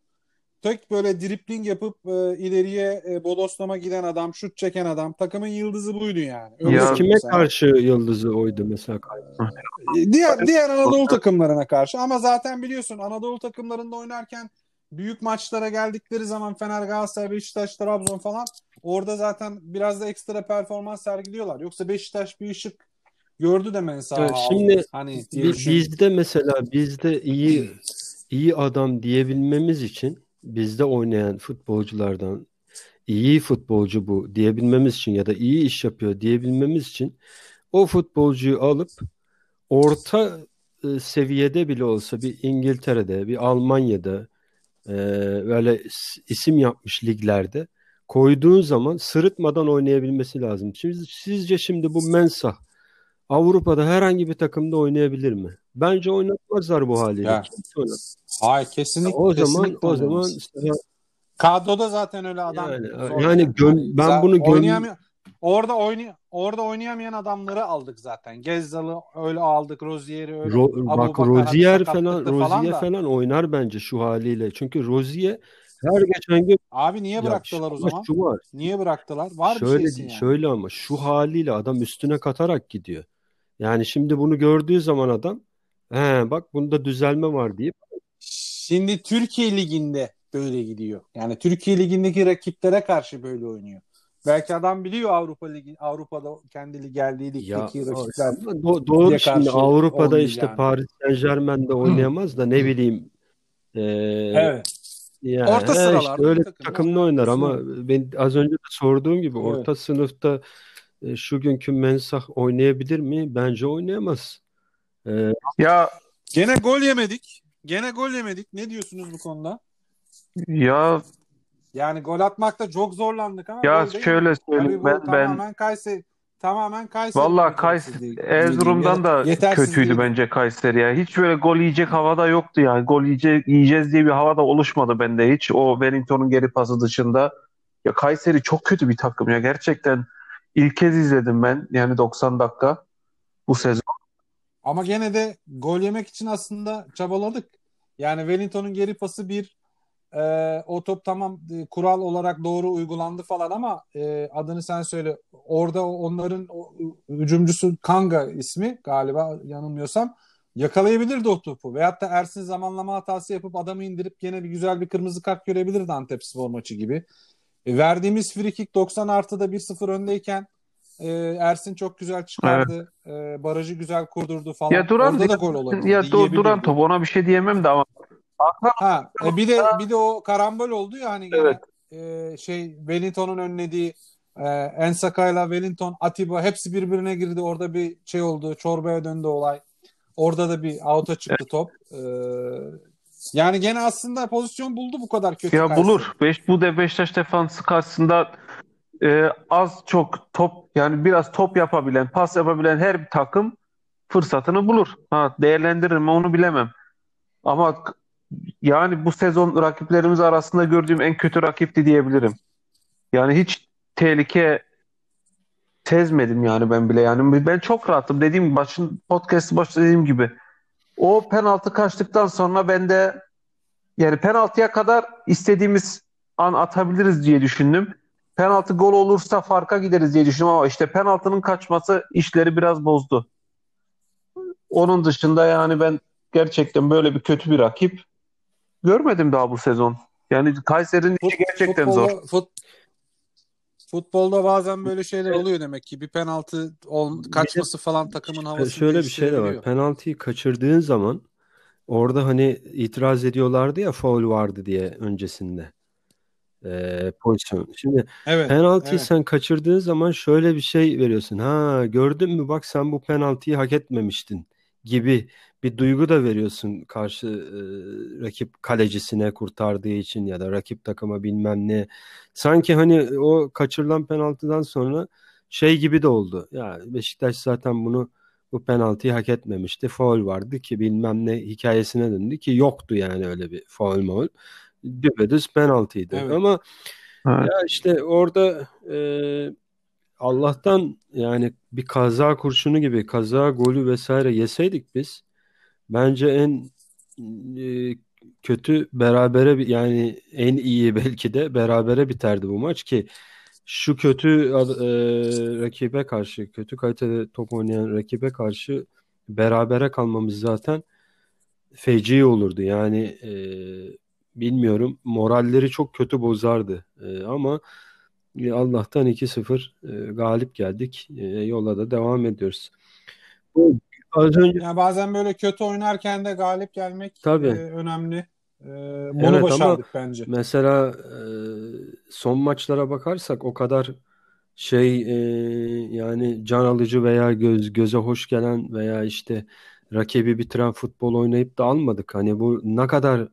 A: Tek böyle dripling yapıp e, ileriye e, bodoslama giden adam, şut çeken adam. Takımın yıldızı buydu yani. Öyle
B: Ya-
C: kime
A: sana.
C: karşı yıldızı oydu mesela?
A: Diğer diğer Anadolu takımlarına karşı ama zaten biliyorsun Anadolu takımlarında oynarken büyük maçlara geldikleri zaman Fener, Galatasaray, Beşiktaş, Trabzon falan orada zaten biraz da ekstra performans sergiliyorlar. Yoksa Beşiktaş bir ışık gördü de
C: Evet,
A: aldı.
C: şimdi
A: hani diye
C: Bi-
A: düşün.
C: Bizde mesela bizde iyi iyi adam diyebilmemiz için bizde oynayan futbolculardan iyi futbolcu bu diyebilmemiz için ya da iyi iş yapıyor diyebilmemiz için o futbolcuyu alıp orta e, seviyede bile olsa bir İngiltere'de, bir Almanya'da e, böyle isim yapmış liglerde koyduğun zaman sırıtmadan oynayabilmesi lazım. Şimdi sizce şimdi bu Mensah Avrupa'da herhangi bir takımda oynayabilir mi? Bence oynatmazlar bu haliyle.
A: Ya. Hayır kesinlikle.
C: O zaman
A: kesinlikle
C: o zaman işte
A: kadroda zaten öyle adam
C: Yani- yani gön- ben bunu
A: oynayamıyor. Orada oynay orada oynayamayan adamları aldık zaten. Gezzal'ı öyle aldık, Rozier'i öyle.
C: Ro- bak
A: Abubakar
C: Rozier falan
A: falan
C: Rozier
A: da.
C: falan oynar bence şu haliyle. Çünkü Rozier her geçen gün
A: Abi niye
C: Ya
A: bıraktılar o
C: ama
A: zaman?
C: Şu var.
A: Niye bıraktılar? Var bir
C: şöyle
A: şeysin yani.
C: şöyle ama şu haliyle adam üstüne katarak gidiyor. Yani şimdi bunu gördüğü zaman adam he bak bunda düzelme var deyip
A: Şimdi Türkiye Ligi'nde böyle gidiyor. Yani Türkiye Ligi'ndeki rakiplere karşı böyle oynuyor. Belki adam biliyor Avrupa Ligi Avrupa'da kendi geldiği ligdeki rakipler.
C: do- doğru şimdi Avrupa'da işte
A: yani.
C: Paris Saint-Germain'de oynayamaz da ne bileyim e,
A: Evet.
C: Yani
A: Orta
C: he,
A: sıralarda
C: işte öyle
A: takımda
C: takımda oynar ama ben az önce de sorduğum gibi
A: Evet.
C: orta sınıfta e, şu günkü Mensah oynayabilir mi? Bence oynayamaz. E,
B: Ya
A: Gene gol yemedik. Gene gol yemedik. Ne diyorsunuz bu konuda?
B: ya
A: Yani gol atmakta çok zorlandık ama
B: ya şöyle söyleyeyim ben ben
A: tamamen Kayseri tamamen Kayseri
B: Vallahi
A: beceriksizliği
B: Kayseri. Erzurum'dan da kötüydü bence Kayseri ya. Hiç böyle gol yiyecek havada yoktu yani. Gol yiyecek, yiyeceğiz diye bir havada oluşmadı bende hiç. O Wellington'un geri pası dışında. Ya Kayseri çok kötü bir takım ya. Gerçekten ilk kez izledim ben. Yani 90 dakika bu sezon.
A: Ama gene de gol yemek için aslında çabaladık. Yani Wellington'un geri pası bir e, o top tamam e, kural olarak doğru uygulandı falan ama e, adını sen söyle. Orada onların o, hücumcusu Kanga ismi galiba yanılmıyorsam yakalayabilirdi o topu. Veyahut da Ersin zamanlama hatası yapıp adamı indirip gene bir güzel bir kırmızı kart görebilirdi Antepspor maçı gibi. E, verdiğimiz free kick 90 artıda 1-0 öndeyken e, Ersin çok güzel çıkardı. E, barajı güzel kurdurdu falan.
B: Ya Duran
A: Orada da gol olabilirdi.
B: ya. Duran top ona bir şey diyemem de ama
A: Ha, e, bir de bir de o karambol oldu ya hani gene,
B: Evet.
A: e, şey Wellington'un önlediği e, Ensaka'yla Wellington, Atiba hepsi birbirine girdi. Orada bir şey oldu. Çorbaya döndü olay. Orada da bir out'a çıktı top. E, yani gene aslında pozisyon buldu bu kadar kötü
B: Ya
A: Kayseri.
B: bulur. Beş, bu da Beşiktaş defansı karşısında e, az çok top yani biraz top yapabilen, pas yapabilen her bir takım fırsatını bulur. Ha, değerlendirir mi onu bilemem. Ama yani bu sezon rakiplerimiz arasında gördüğüm en kötü rakipti diyebilirim. Yani hiç tehlike sezmedim yani ben bile. Yani ben çok rahatım. Dediğim gibi başın podcast başta dediğim gibi. O penaltı kaçtıktan sonra ben de yani penaltıya kadar istediğimiz an atabiliriz diye düşündüm. Penaltı gol olursa farka gideriz diye düşündüm ama işte penaltının kaçması işleri biraz bozdu. Onun dışında yani ben gerçekten böyle bir kötü bir rakip görmedim daha bu sezon. Yani Kayseri'nin işi
A: Fut-
B: gerçekten zor.
A: futbolda, fut- futbolda bazen böyle şeyler oluyor demek ki. Bir penaltı ol, kaçması falan takımın havasını
C: şöyle bir şey de var. Penaltıyı kaçırdığın zaman orada hani itiraz ediyorlardı ya faul vardı diye öncesinde. E, pozisyon. Şimdi
A: Evet.
C: Penaltıyı
A: evet.
C: sen kaçırdığın zaman şöyle bir şey veriyorsun. Ha gördün mü bak sen bu penaltıyı hak etmemiştin gibi bir duygu da veriyorsun karşı e, rakip kalecisine kurtardığı için ya da rakip takıma bilmem ne. Sanki hani o kaçırılan penaltıdan sonra şey gibi de oldu. Ya Beşiktaş zaten bunu bu penaltıyı hak etmemişti. Faul vardı ki bilmem ne hikayesine döndü ki yoktu yani öyle bir faul maul. düpedüz penaltıydı. Evet. Ama evet. ya işte orada e, Allah'tan yani bir kaza kurşunu gibi kaza golü vesaire yeseydik biz bence en e, kötü berabere yani en iyi belki de berabere biterdi bu maç ki şu kötü e, rakibe karşı kötü kalitede top oynayan rakibe karşı berabere kalmamız zaten feci olurdu. Yani e, bilmiyorum moralleri çok kötü bozardı e, ama e, Allah'tan 2-0 e, galip geldik. E, yola da devam ediyoruz.
A: Bu az önce yani bazen böyle kötü oynarken de galip gelmek Tabii. E, önemli. E, bunu evet, başardık bence.
C: Mesela e, son maçlara bakarsak o kadar şey e, yani can alıcı veya göz göze hoş gelen veya işte rakibi bitiren futbol oynayıp da almadık. Hani bu ne kadar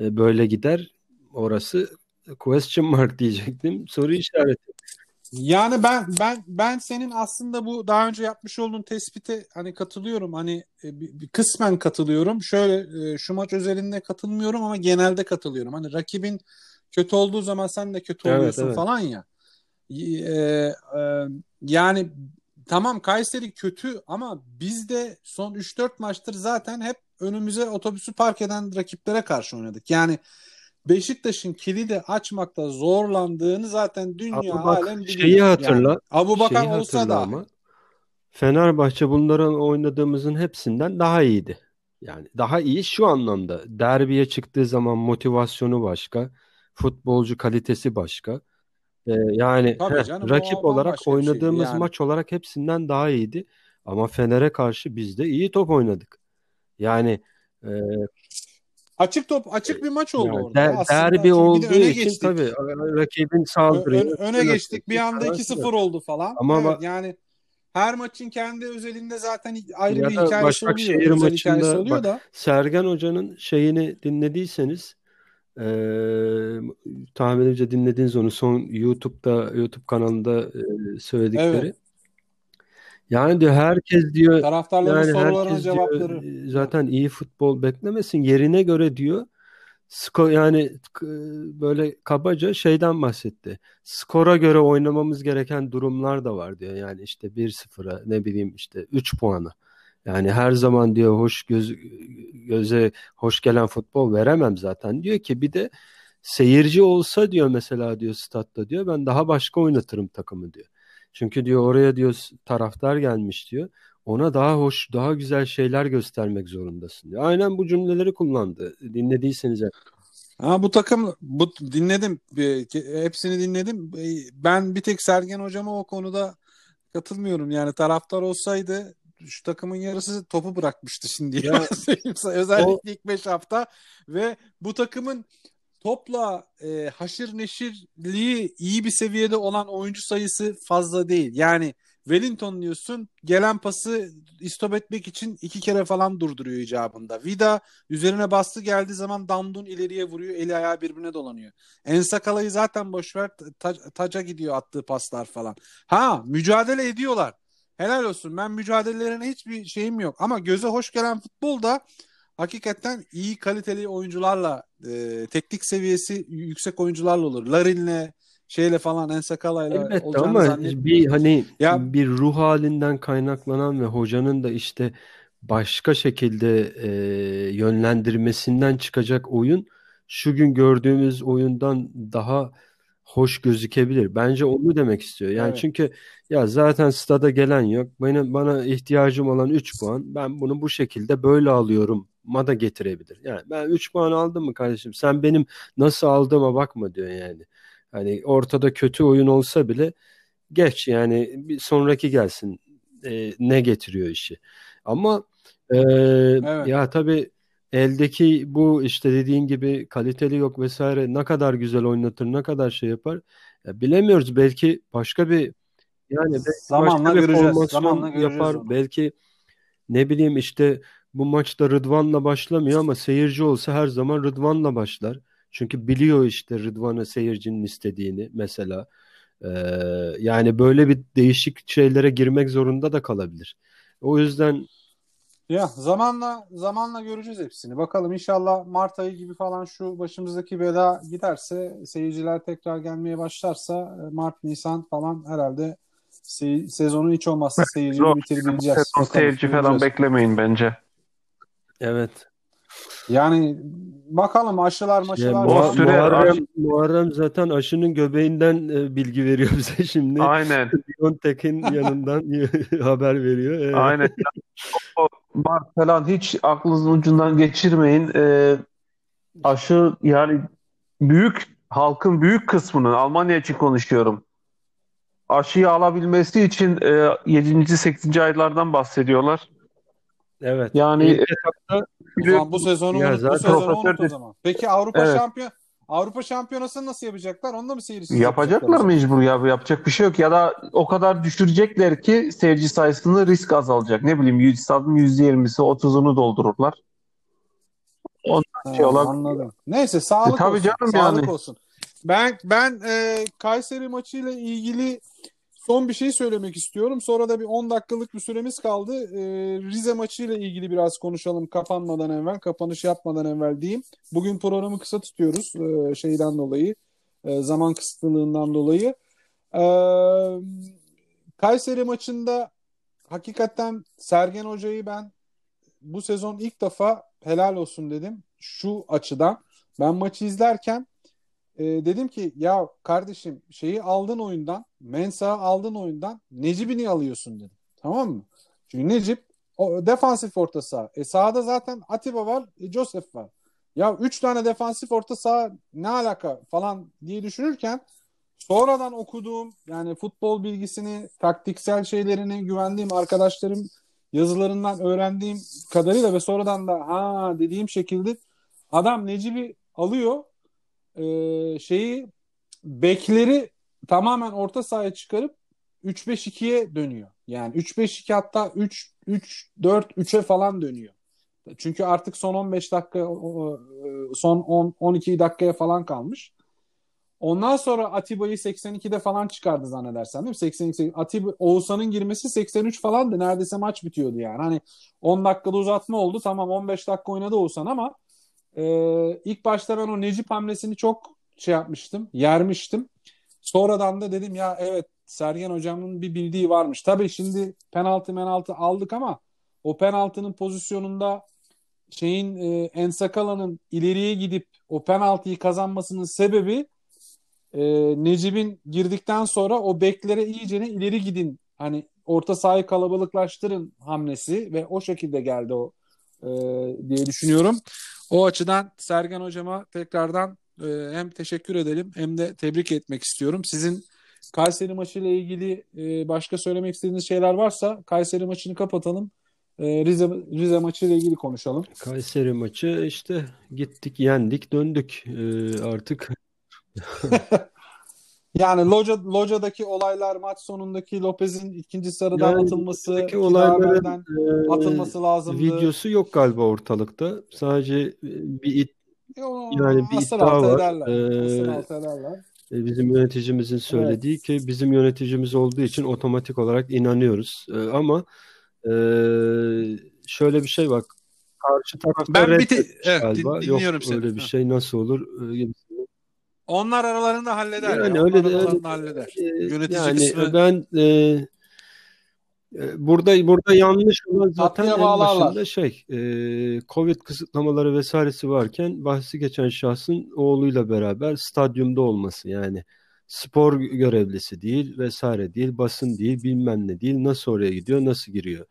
C: e, böyle gider orası question mark diyecektim. Soru işareti.
A: Yani ben ben ben senin aslında bu daha önce yapmış olduğun tespite hani katılıyorum. Hani e, bir, bir kısmen katılıyorum. Şöyle e, şu maç özelinde katılmıyorum ama genelde katılıyorum. Hani rakibin kötü olduğu zaman sen de kötü evet, oluyorsun evet. falan ya. E, e, yani tamam Kayseri kötü ama biz de son 3-4 maçtır zaten hep önümüze otobüsü park eden rakiplere karşı oynadık. Yani Beşiktaş'ın kilidi açmakta zorlandığını zaten dünya Abu alem biliyor.
C: Şeyi hatırla. Yani,
A: Abu Bakar şeyi olsa da ama
C: Fenerbahçe bunların oynadığımızın hepsinden daha iyiydi. Yani daha iyi şu anlamda. Derbiye çıktığı zaman motivasyonu başka, futbolcu kalitesi başka. Ee, yani heh, canım, rakip olarak oynadığımız şey yani. maç olarak hepsinden daha iyiydi. Ama Fener'e karşı biz de iyi top oynadık. Yani e,
A: Açık top açık bir maç oldu yani orada. Der,
C: Aslında derbi olduğu öne için geçtik. tabii rakibin saldırıyor.
A: Ön, öne geçtik. Bir anda 2-0 oldu falan. Ama evet, yani her maçın kendi özelinde zaten ayrı bir hikayesi oluyor. Özel hikayesi oluyor bak, da.
C: Sergen Hoca'nın şeyini dinlediyseniz e, tahminimce dinlediğiniz onu son YouTube'da YouTube kanalında e, söyledikleri. Evet. Yani diyor herkes diyor
A: taraftarların yani sorularına cevapları diyor,
C: e, zaten iyi futbol beklemesin yerine göre diyor skor yani böyle kabaca şeyden bahsetti. Skora göre oynamamız gereken durumlar da var diyor. Yani işte 1-0'a ne bileyim işte 3 puanı. Yani her zaman diyor hoş göz, göze hoş gelen futbol veremem zaten. Diyor ki bir de seyirci olsa diyor mesela diyor statta diyor ben daha başka oynatırım takımı diyor. Çünkü diyor oraya diyor taraftar gelmiş diyor. Ona daha hoş, daha güzel şeyler göstermek zorundasın diyor. Aynen bu cümleleri kullandı. Dinlediyseniz.
A: Ha bu takım bu dinledim. Hepsini dinledim. Ben bir tek Sergen hocama o konuda katılmıyorum. Yani taraftar olsaydı şu takımın yarısı topu bırakmıştı şimdi. Ya, Özellikle o... ilk 5 hafta ve bu takımın topla e, haşır neşirliği iyi bir seviyede olan oyuncu sayısı fazla değil. Yani Wellington diyorsun gelen pası istop etmek için iki kere falan durduruyor icabında. Vida üzerine bastı geldiği zaman Dandun ileriye vuruyor. Eli ayağı birbirine dolanıyor. Ensakala'yı zaten boşver ta- taca gidiyor attığı paslar falan. Ha mücadele ediyorlar. Helal olsun. Ben mücadelelerine hiçbir şeyim yok. Ama göze hoş gelen futbolda hakikaten iyi kaliteli oyuncularla e, teknik seviyesi yüksek oyuncularla olur. Larin'le şeyle falan Ensakala'yla
C: Elbette ama bir hani ya, bir ruh halinden kaynaklanan ve hocanın da işte başka şekilde e, yönlendirmesinden çıkacak oyun şu gün gördüğümüz oyundan daha hoş gözükebilir. Bence onu demek istiyor. Yani evet. çünkü ya zaten stada gelen yok. Benim bana ihtiyacım olan 3 puan. Ben bunu bu şekilde böyle alıyorum ma da getirebilir. Yani ben 3 puan aldım mı kardeşim sen benim nasıl aldığıma bakma diyor yani. Hani ortada kötü oyun olsa bile geç yani bir sonraki gelsin e, ne getiriyor işi. Ama e, evet. ya tabii eldeki bu işte dediğin gibi kaliteli yok vesaire ne kadar güzel oynatır ne kadar şey yapar ya bilemiyoruz belki başka bir yani
A: zamanla başka bir göreceğiz. zamanla
C: yapar onu. belki ne bileyim işte bu maçta Rıdvan'la başlamıyor ama seyirci olsa her zaman Rıdvan'la başlar. Çünkü biliyor işte Rıdvan'ı seyircinin istediğini mesela. Ee, yani böyle bir değişik şeylere girmek zorunda da kalabilir. O yüzden
A: Ya zamanla zamanla göreceğiz hepsini. Bakalım inşallah Mart ayı gibi falan şu başımızdaki bela giderse seyirciler tekrar gelmeye başlarsa e, Mart Nisan falan herhalde se- sezonu hiç olmazsa seyirciyi bitirebileceğiz.
B: Sezon seyirci falan
A: göreceğiz.
B: beklemeyin bence.
C: Evet.
A: Yani bakalım aşılar maşılar
B: o
C: Muha-
B: süre-
C: Muharrem, Muharrem zaten aşının göbeğinden e, bilgi veriyor bize şimdi.
B: Aynen.
C: Biontech'in yanından haber veriyor. Evet.
B: Aynen. O Mart falan hiç aklınızın ucundan geçirmeyin. Ee, aşı yani büyük halkın büyük kısmının Almanya için konuşuyorum. Aşıyı alabilmesi için e, 7. 8. aylardan bahsediyorlar.
C: Evet.
B: Yani
C: İlk etapta
A: O zaman bu sezonu
C: Ya
A: unut, bu sezonu
B: profesör
A: unut o zaman. Peki Avrupa
B: Evet.
A: şampiyon Avrupa şampiyonasını nasıl yapacaklar? Onu da mı seyircisiz
B: yapacaklar
A: yapacaklar?
B: mecbur ya yapacak bir şey yok ya da o kadar düşürecekler ki seyirci sayısını risk azalacak. Ne bileyim stadın %20'si 30'unu doldururlar.
A: Ha,
B: şey olabilir.
A: anladım. Neyse sağlık
B: E, tabii
A: olsun.
B: canım
A: sağlık
B: yani.
A: olsun. Ben ben e, Kayseri maçıyla ilgili son bir şey söylemek istiyorum. Sonra da bir 10 dakikalık bir süremiz kaldı. E, Rize maçıyla ilgili biraz konuşalım kapanmadan evvel, kapanış yapmadan evvel diyeyim. Bugün programı kısa tutuyoruz e, şeyden dolayı, e, zaman kısıtlılığından dolayı. E, Kayseri maçında hakikaten Sergen Hoca'yı ben bu sezon ilk defa helal olsun dedim. Şu açıdan. Ben maçı izlerken e, dedim ki ya kardeşim şeyi aldın oyundan, Mensah'ı aldın oyundan, Necip'i niye alıyorsun dedim. Tamam mı? Çünkü Necip o defansif orta saha. E sahada zaten Atiba var, e, Joseph var. Ya üç tane defansif orta saha ne alaka falan diye düşünürken sonradan okuduğum yani futbol bilgisini, taktiksel şeylerini güvendiğim arkadaşlarım yazılarından öğrendiğim kadarıyla ve sonradan da ha dediğim şekilde adam Necip'i alıyor ee, şeyi bekleri tamamen orta sahaya çıkarıp 3-5-2'ye dönüyor. Yani 3-5-2 hatta 3-4-3'e falan dönüyor. Çünkü artık son 15 dakika son 10 12 dakikaya falan kalmış. Ondan sonra Atiba'yı 82'de falan çıkardı zannedersen değil mi? 82 Atiba Oğuzhan'ın girmesi 83 falandı. Neredeyse maç bitiyordu yani. Hani 10 dakikada uzatma oldu. Tamam 15 dakika oynadı Oğuzhan ama e, ilk başta o Necip hamlesini çok şey yapmıştım. Yermiştim. Sonradan da dedim ya evet Sergen hocamın bir bildiği varmış. Tabii şimdi penaltı penaltı aldık ama o penaltının pozisyonunda şeyin e, Ensakala'nın ileriye gidip o penaltıyı kazanmasının sebebi e, Necip'in girdikten sonra o beklere iyicene ileri gidin. Hani orta sahayı kalabalıklaştırın hamlesi ve o şekilde geldi o e, diye düşünüyorum. O açıdan Sergen hocama tekrardan e, hem teşekkür edelim hem de tebrik etmek istiyorum. Sizin Kayseri maçıyla ilgili e, başka söylemek istediğiniz şeyler varsa Kayseri maçını kapatalım. E, Rize Rize maçıyla ilgili konuşalım.
C: Kayseri maçı işte gittik, yendik, döndük. Ee, artık
A: Yani Loca, Loca'daki olaylar maç sonundaki Lopez'in ikinci sarıdan
C: Yani
A: atılması, Kilaver'den
C: e,
A: atılması lazımdı.
C: videosu yok galiba ortalıkta. Sadece e, bir it-
A: E, o
C: yani bir iddia
A: altı
C: var.
A: ederler.
C: Ee,
A: ederler.
C: e, bizim yöneticimizin söylediği ki bizim yöneticimiz olduğu için otomatik olarak inanıyoruz. E, ama e, şöyle bir şey bak. Karşı tarafta
A: Ben bir te- evet,
C: galiba.
A: din- dinliyorum
C: Yok
A: seni.
C: öyle bir şey nasıl olur? E,
A: Onlar aralarında halleder
C: Yani
A: ya.
C: öyle de-
A: aralarında halleder.
C: e,
A: Yönetici
C: yani
A: kısmı-
C: ben e, e, burada burada yanlış olan zaten en
A: bağlarlar.
C: başında şey e, Covid kısıtlamaları vesairesi varken bahsi geçen şahsın oğluyla beraber stadyumda olması yani spor görevlisi değil vesaire değil basın değil bilmem ne değil nasıl oraya gidiyor nasıl giriyor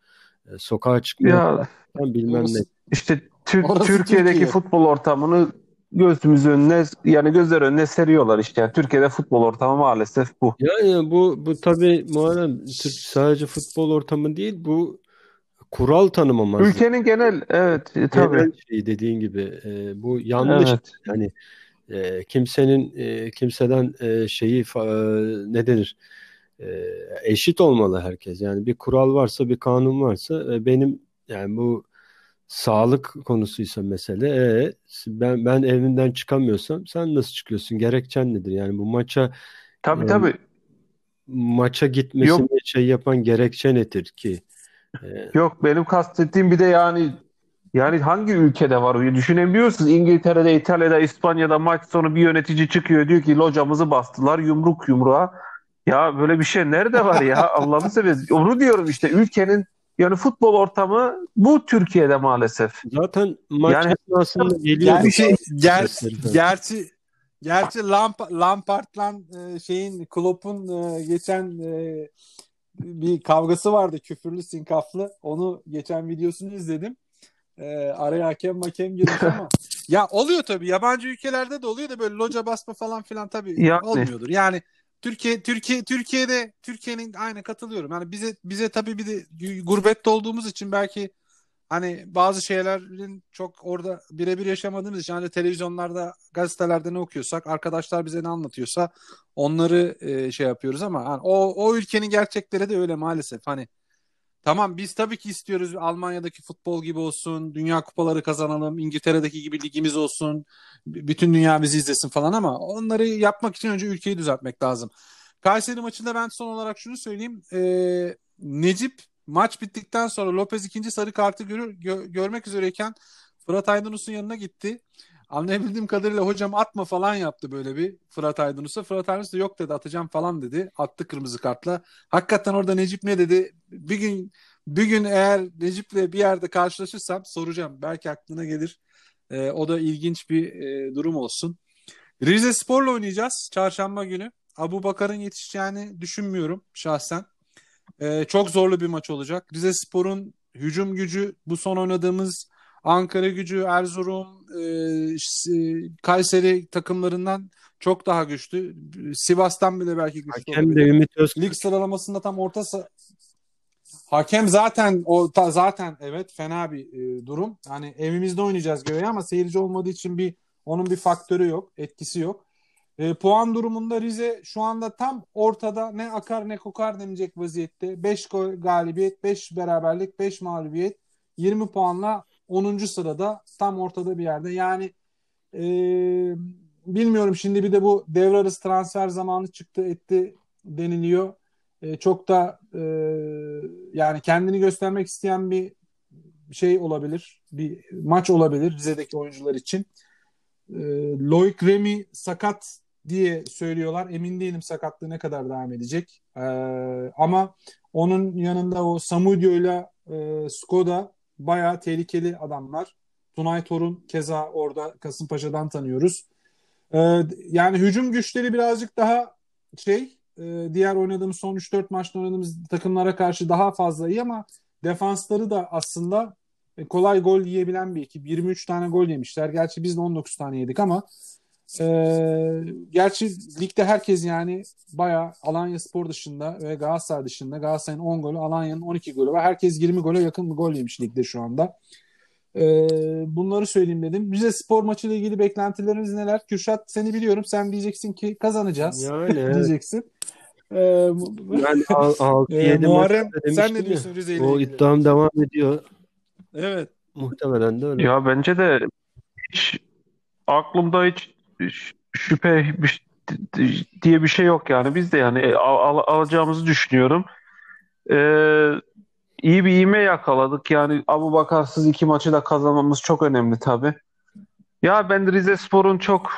C: E, sokağa çıkmıyor
B: Ya
C: bilmem ne
A: Orası-
B: işte Tür-
A: Orası
B: Türkiye'deki
A: Türkiye.
B: futbol ortamını gözümüz önüne yani gözler önüne seriyorlar işte. Yani Türkiye'de futbol ortamı maalesef bu.
C: Yani bu bu tabii Muharrem sadece futbol ortamı değil bu kural tanımamazlık.
B: Ülkenin genel evet e, tabii.
C: Genel şey dediğin gibi e, bu yanlış
B: Evet.
C: yani e, kimsenin e, kimseden e, şeyi e, ne denir E, eşit olmalı herkes yani bir kural varsa bir kanun varsa e, benim yani bu sağlık konusuysa mesele e, ben ben evimden çıkamıyorsam sen nasıl çıkıyorsun gerekçen nedir yani bu maça
B: Tabii
C: Yani-
B: tabii.
C: maça gitmesini şey yapan gerekçe nedir ki
B: Ee, Yok benim kastettiğim bir de yani yani hangi ülkede var? Düşünebiliyorsunuz İngiltere'de, İtalya'da, İspanya'da maç sonu bir yönetici çıkıyor diyor ki locamızı bastılar yumruk yumruğa. Ya böyle bir şey nerede var ya? Allah'ını seversen. Onu diyorum işte ülkenin yani futbol ortamı bu Türkiye'de maalesef.
C: Zaten maç yani, esnasında
A: geliyor. Gerçi, gerçi, gerçi, gerçi Lamp, Lampard'la e, şeyin Klopp'un e, geçen e, bir kavgası vardı küfürlü sinkaflı. Onu geçen videosunu izledim. E, araya hakem hakem girmiş ama ya oluyor tabii yabancı ülkelerde de oluyor da böyle loca basma falan filan tabii yani. olmuyordur. Yani Türkiye Türkiye Türkiye'de Türkiye'nin aynı katılıyorum. Yani bize bize tabii bir de gurbette olduğumuz için belki hani bazı şeylerin çok orada birebir yaşamadığımız için hani televizyonlarda, gazetelerde ne okuyorsak, arkadaşlar bize ne anlatıyorsa onları e, şey yapıyoruz ama hani o o ülkenin gerçekleri de öyle maalesef. Hani Tamam biz tabii ki istiyoruz Almanya'daki futbol gibi olsun, dünya kupaları kazanalım, İngiltere'deki gibi ligimiz olsun, bütün dünya bizi izlesin falan ama onları yapmak için önce ülkeyi düzeltmek lazım. Kayseri maçında ben son olarak şunu söyleyeyim. Ee, Necip maç bittikten sonra Lopez ikinci sarı kartı görür, gö- görmek üzereyken Fırat Aydınus'un yanına gitti. Anlayabildiğim kadarıyla hocam atma falan yaptı böyle bir Fırat Aydınus'a. Fırat Aydınus da yok dedi atacağım falan dedi. Attı kırmızı kartla. Hakikaten orada Necip ne dedi? Bir gün bir gün eğer Necip'le bir yerde karşılaşırsam soracağım. Belki aklına gelir. E, o da ilginç bir e, durum olsun. Rize Spor'la oynayacağız çarşamba günü. Abu Bakar'ın yetişeceğini düşünmüyorum şahsen. E, çok zorlu bir maç olacak. Rize Spor'un hücum gücü bu son oynadığımız Ankara gücü, Erzurum, e, Kayseri takımlarından çok daha güçlü. Sivas'tan bile belki güçlü
C: Hakem de Ümit
A: Özkurt. Lig sıralamasında tam orta Hakem zaten o ta, zaten evet fena bir e, durum. Hani evimizde oynayacağız göğe ama seyirci olmadığı için bir onun bir faktörü yok, etkisi yok. E, puan durumunda Rize şu anda tam ortada ne akar ne kokar denecek vaziyette. 5 galibiyet, 5 beraberlik, 5 mağlubiyet. 20 puanla 10. sırada tam ortada bir yerde. Yani e, bilmiyorum şimdi bir de bu devre arası transfer zamanı çıktı etti deniliyor. E, çok da e, yani kendini göstermek isteyen bir şey olabilir. Bir maç olabilir Rize'deki oyuncular için. E, Loic Remy sakat diye söylüyorlar. Emin değilim sakatlığı ne kadar devam edecek. E, ama onun yanında o Samudio ile e, Skoda bayağı tehlikeli adamlar. Tunay Torun keza orada Kasımpaşa'dan tanıyoruz. Ee, yani hücum güçleri birazcık daha şey e, diğer oynadığımız son 3-4 maçta oynadığımız takımlara karşı daha fazla iyi ama defansları da aslında e, kolay gol yiyebilen bir ekip. 23 tane gol yemişler. Gerçi biz de 19 tane yedik ama e, gerçi ligde herkes yani bayağı Alanya Spor dışında ve Galatasaray dışında Galatasaray'ın 10 golü, Alanya'nın 12 golü var. Herkes 20 gole yakın bir gol yemiş ligde şu anda. E, bunları söyleyeyim dedim. Rize Spor maçı ile ilgili beklentileriniz neler? Kürşat seni biliyorum. Sen diyeceksin ki kazanacağız.
C: Yani.
A: diyeceksin.
C: Ee, ben 6-7
A: e, Muharrem sen ne diyorsun Rize ile
C: O iddiam devam ediyor.
A: Evet.
C: Muhtemelen de öyle.
B: Ya bence de hiç aklımda hiç şüphe diye bir şey yok yani. Biz de yani al, al, alacağımızı düşünüyorum. Ee, iyi bir ivme yakaladık. Yani Abu Bakarsız iki maçı da kazanmamız çok önemli tabii. Ya ben Rize Spor'un çok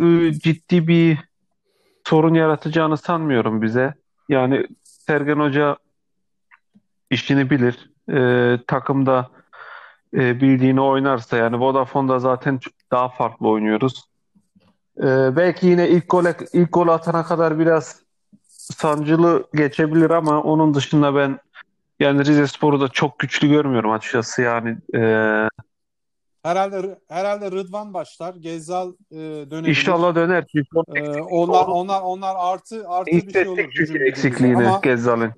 B: e, ciddi bir sorun yaratacağını sanmıyorum bize. Yani Sergen Hoca işini bilir. E, takımda e, bildiğini oynarsa yani Vodafone'da zaten daha farklı oynuyoruz. Ee, belki yine ilk gole ilk gol atana kadar biraz sancılı geçebilir ama onun dışında ben yani Rize Spor'u da çok güçlü görmüyorum açıkçası yani. E...
A: Herhalde herhalde Rıdvan başlar. Gezzal e, dönebilir.
B: İnşallah döner.
A: E, onlar onlar onlar artı artı bir şey olur.
B: Çünkü eksikliğini ama... Gezzal'ın.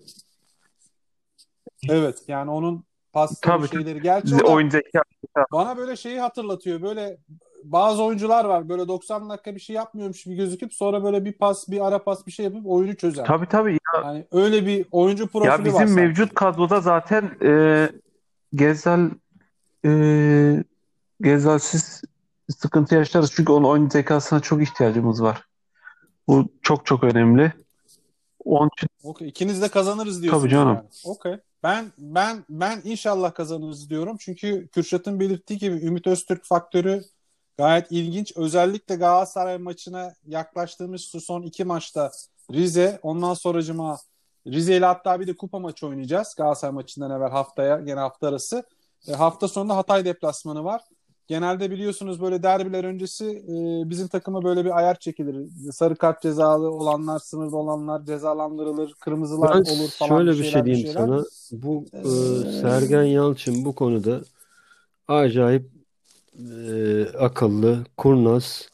A: Evet yani onun pas şeyleri gerçi
B: oyun zeka.
A: Bana böyle şeyi hatırlatıyor. Böyle bazı oyuncular var böyle 90 dakika bir şey yapmıyormuş gibi gözüküp sonra böyle bir pas bir ara pas bir şey yapıp oyunu çözer.
B: Tabii tabii. Ya,
A: yani öyle bir oyuncu profili var.
B: Ya bizim var mevcut kadroda zaten e, Gezel e, Gezelsiz sıkıntı yaşarız çünkü onun oyun zekasına çok ihtiyacımız var. Bu çok çok önemli. Onun için
A: Okey. İkiniz de kazanırız diyorsunuz
B: Tabii canım.
A: yani. Okey. Ben ben ben inşallah kazanırız diyorum. Çünkü Kürşat'ın belirttiği gibi Ümit Öztürk faktörü gayet ilginç. Özellikle Galatasaray maçına yaklaştığımız şu son iki maçta Rize, ondan sonracıma Rize ile hatta bir de kupa maçı oynayacağız. Galatasaray maçından evvel haftaya, gene hafta arası. E, hafta sonunda Hatay deplasmanı var. Genelde biliyorsunuz böyle derbiler öncesi e, bizim takıma böyle bir ayar çekilir. Sarı kart cezalı olanlar, sınırda olanlar cezalandırılır, kırmızılar
C: Ben
A: olur falan.
C: şöyle bir
A: şeyler,
C: şey diyeyim
A: şeyler.
C: sana. Bu e,
A: Ee,
C: Sergen Yalçın bu konuda acayip e, akıllı, kurnaz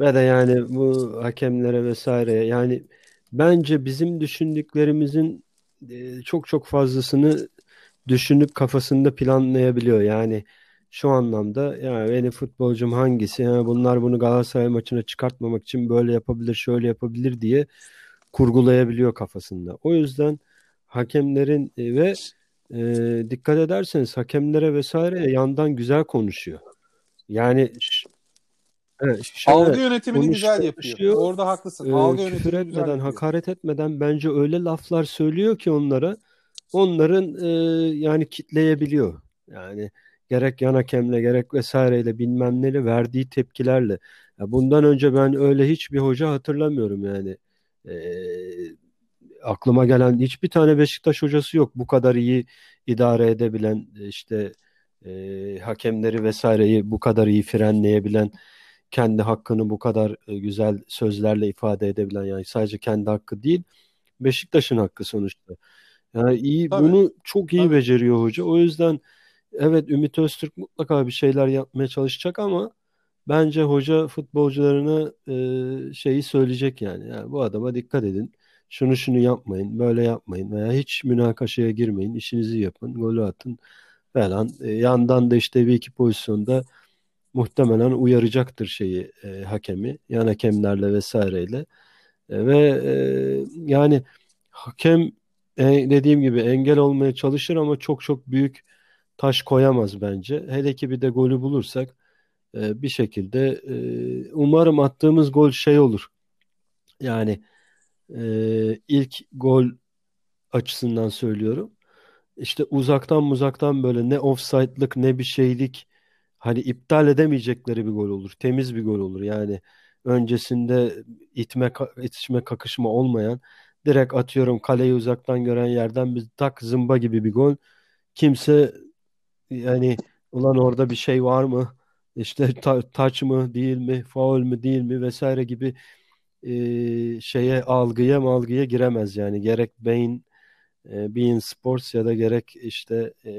C: ve de yani bu hakemlere vesaire yani bence bizim düşündüklerimizin e, çok çok fazlasını düşünüp kafasında planlayabiliyor. Yani şu anlamda ya benim futbolcum hangisi? Ya bunlar bunu Galatasaray maçına çıkartmamak için böyle yapabilir, şöyle yapabilir diye kurgulayabiliyor kafasında. O yüzden hakemlerin e, ve e, dikkat ederseniz hakemlere vesaire yandan güzel konuşuyor. Yani evet,
A: Algı yönetimini güzel yapıyor.
C: konuşuyor.
A: Orada haklısın.
C: e,
A: Algı
C: küfür
A: yönetimini güzel
C: etmeden,
A: yapıyor.
C: hakaret etmeden bence öyle laflar söylüyor ki onlara onların e, yani kitleyebiliyor. Yani gerek yan hakemle gerek vesaireyle bilmem neyle verdiği tepkilerle. Ya bundan önce ben öyle hiçbir hoca hatırlamıyorum yani. E, aklıma gelen hiçbir tane Beşiktaş hocası yok bu kadar iyi idare edebilen işte e, hakemleri vesaireyi bu kadar iyi frenleyebilen kendi hakkını bu kadar e, güzel sözlerle ifade edebilen yani sadece kendi hakkı değil Beşiktaş'ın hakkı sonuçta. Yani iyi
A: Tabii.
C: bunu çok iyi
A: Tabii.
C: beceriyor hoca. O yüzden evet Ümit Öztürk mutlaka bir şeyler yapmaya çalışacak ama bence hoca futbolcularına e, şeyi söyleyecek yani. Yani bu adama dikkat edin. Şunu şunu yapmayın, böyle yapmayın veya hiç münakaşaya girmeyin, işinizi yapın, golü atın falan. E, yandan da işte bir iki pozisyonda muhtemelen uyaracaktır şeyi e, hakemi, yan hakemlerle vesaireyle. E, ve e, yani hakem e, dediğim gibi engel olmaya çalışır ama çok çok büyük taş koyamaz bence. Hele ki bir de golü bulursak e, bir şekilde e, umarım attığımız gol şey olur. Yani e, ilk gol açısından söylüyorum. İşte uzaktan uzaktan böyle ne offside'lık ne bir şeylik hani iptal edemeyecekleri bir gol olur. Temiz bir gol olur. Yani öncesinde itme itişme kakışma olmayan direkt atıyorum kaleyi uzaktan gören yerden bir tak zımba gibi bir gol. Kimse yani ulan orada bir şey var mı? İşte ta taç mı değil mi? Faul mü değil mi? Vesaire gibi e, şeye algıya malgıya giremez yani. Gerek Bein e, Bein Sports ya da gerek işte e,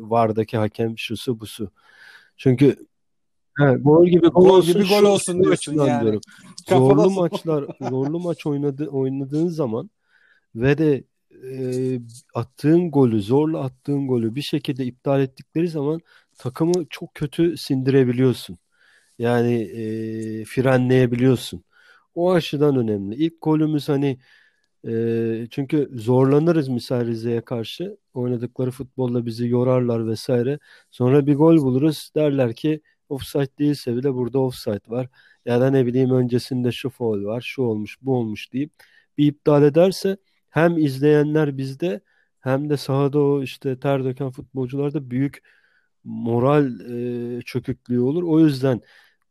C: VAR'daki hakem şusu busu. Çünkü he, gol gibi gol
A: Gol
C: olsun
A: gibi gol olsun diyorsun yani.
C: diyorum. Zorlu maçlar, zorlu maç oynadı, oynadığın zaman ve de e, attığın golü, zorla attığın golü bir şekilde iptal ettikleri zaman takımı çok kötü sindirebiliyorsun. Yani e, frenleyebiliyorsun. O açıdan önemli. İlk golümüz hani e, çünkü zorlanırız misal Rize'ye karşı. Oynadıkları futbolla bizi yorarlar vesaire. Sonra bir gol buluruz. Derler ki offside değilse bile burada offside var. Ya da ne bileyim öncesinde şu faul var, şu olmuş, bu olmuş deyip bir iptal ederse hem izleyenler bizde hem de sahada o işte ter döken futbolcularda büyük moral e, çöküklüğü olur. O yüzden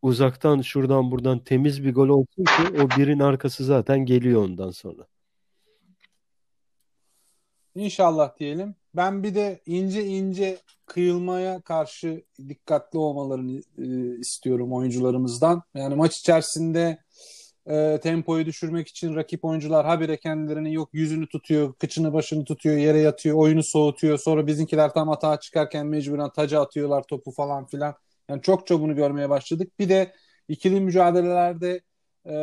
C: uzaktan şuradan buradan temiz bir gol olsun ki o birin arkası zaten geliyor ondan sonra.
A: İnşallah diyelim. Ben bir de ince ince kıyılmaya karşı dikkatli olmalarını e, istiyorum oyuncularımızdan. Yani maç içerisinde e, tempoyu düşürmek için rakip oyuncular habire kendilerini yok yüzünü tutuyor, kıçını başını tutuyor, yere yatıyor, oyunu soğutuyor. Sonra bizimkiler tam atağa çıkarken mecburen taca atıyorlar topu falan filan. Yani çok çok bunu görmeye başladık. Bir de ikili mücadelelerde e,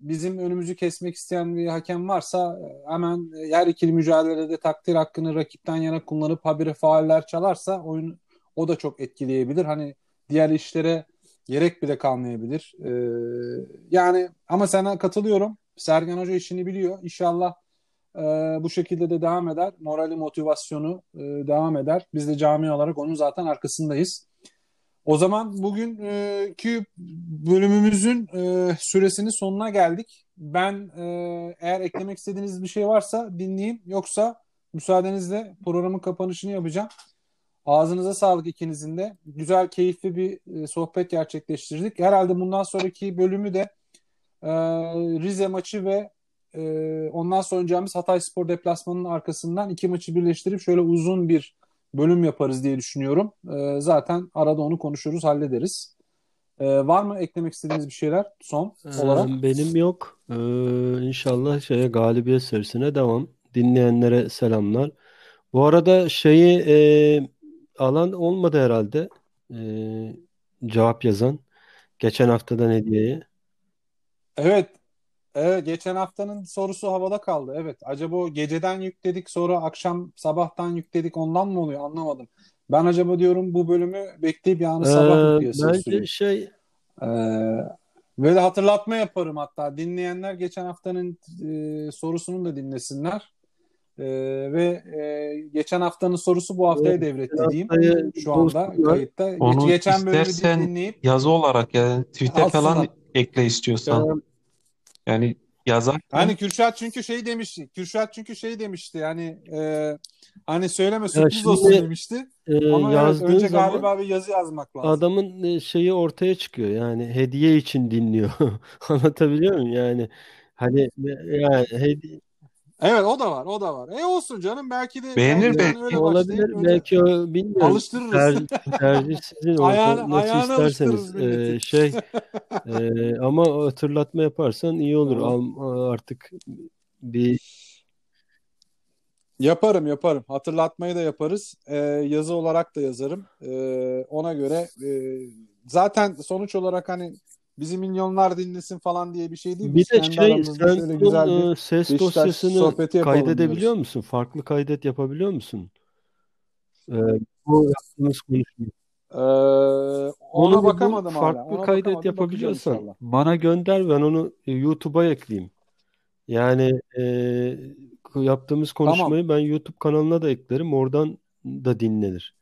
A: bizim önümüzü kesmek isteyen bir hakem varsa e, hemen her ikili mücadelede takdir hakkını rakipten yana kullanıp habire fauller çalarsa oyun o da çok etkileyebilir. Hani diğer işlere gerek bile kalmayabilir. Ee, yani ama sana katılıyorum. Sergen Hoca işini biliyor. İnşallah e, bu şekilde de devam eder. Morali, motivasyonu e, devam eder. Biz de cami olarak onun zaten arkasındayız. O zaman bugünkü bölümümüzün e, süresinin sonuna geldik. Ben e, eğer eklemek istediğiniz bir şey varsa dinleyeyim. Yoksa müsaadenizle programın kapanışını yapacağım. Ağzınıza sağlık ikinizin de. Güzel, keyifli bir e, sohbet gerçekleştirdik. Herhalde bundan sonraki bölümü de e, Rize maçı ve e, ondan sonra oynayacağımız Hatay Spor deplasmanının arkasından iki maçı birleştirip şöyle uzun bir bölüm yaparız diye düşünüyorum. E, zaten arada onu konuşuruz, hallederiz. E, var mı eklemek istediğiniz bir şeyler son olarak?
C: Ee, benim yok. Ee, inşallah şeye galibiyet serisine devam. Dinleyenlere selamlar. Bu arada şeyi e, alan olmadı herhalde. E, cevap yazan. Geçen haftadan hediyeyi.
A: Evet. Evet, geçen haftanın sorusu havada kaldı. Evet. Acaba o geceden yükledik sonra akşam sabahtan yükledik ondan mı oluyor anlamadım. Ben acaba diyorum bu bölümü bekleyip yani sabah mı
C: Ee,
A: piyasaya süreyim?
C: şey
A: Ee, böyle hatırlatma yaparım hatta. Dinleyenler geçen haftanın e, sorusunu da dinlesinler. Ee, ve e, geçen haftanın sorusu bu haftaya devretti diyeyim. Şu anda kayıtta. Geç-
B: Onu
A: geçen bölümü dinleyip
B: yazı olarak yani tweet'e falan ekle istiyorsan. Yani yazar.
A: Hani Kürşat çünkü şey demişti. Kürşat çünkü şey demişti. Yani e, hani söyleme sürpriz
C: şimdi,
A: olsun demişti.
C: e,
A: Ama evet, önce
C: zaman
A: galiba bir yazı yazmak lazım.
C: adamın e, şeyi ortaya çıkıyor. Yani hediye için dinliyor. Anlatabiliyor muyum? Yani hani yani hediye
A: Evet o da var, o da var. E olsun canım belki de
B: Beğenir
A: belki
C: olabilir.
A: öyle
C: Belki o bilmiyorum.
A: alıştırırız.
C: Ter, tercih sizin
A: Ayağını,
C: nasıl
A: ayağını
C: isterseniz. E, şey e, ama hatırlatma yaparsan iyi olur. Al, artık bir
A: Yaparım yaparım. Hatırlatmayı da yaparız. Ee, yazı olarak da yazarım. Ee, ona göre e, zaten sonuç olarak hani bizi milyonlar dinlesin falan diye bir şey değil.
C: Bir de şey bunun
A: güzel bir
C: e, ses dosyasını kaydedebiliyor
A: diyoruz.
C: musun? Farklı kaydet yapabiliyor musun? E, bu yaptığımız konuşma.
A: Ee,
C: Onu
A: ona
C: bul,
A: bakamadım hala.
C: farklı
A: Ona
C: kaydet
A: bakamadım.
C: Yapabiliyorsan bana gönder ben onu e, YouTube'a ekleyeyim. Yani e, yaptığımız
A: Tamam.
C: konuşmayı ben YouTube kanalına da eklerim. Oradan da dinlenir.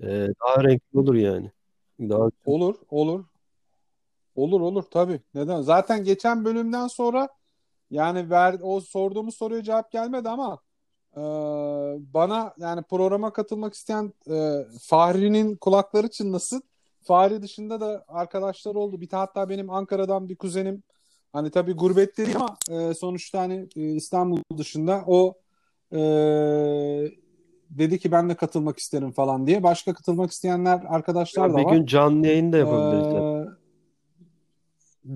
C: E, daha renkli olur yani. Daha
A: Olur, olur. Olur, olur tabii. Neden? Zaten geçen bölümden sonra yani ver, o sorduğumuz soruya cevap gelmedi ama e, bana yani programa katılmak isteyen e, Fahri'nin kulakları çınlasın. Fahri dışında da arkadaşlar oldu. Bir hatta benim Ankara'dan bir kuzenim hani tabii gurbette değil ama e, sonuçta hani e, İstanbul dışında o e, dedi ki ben de katılmak isterim falan diye. Başka katılmak isteyenler arkadaşlar da
C: bir
A: var.
C: gün canlı yayın da yapabiliriz.
A: Ee,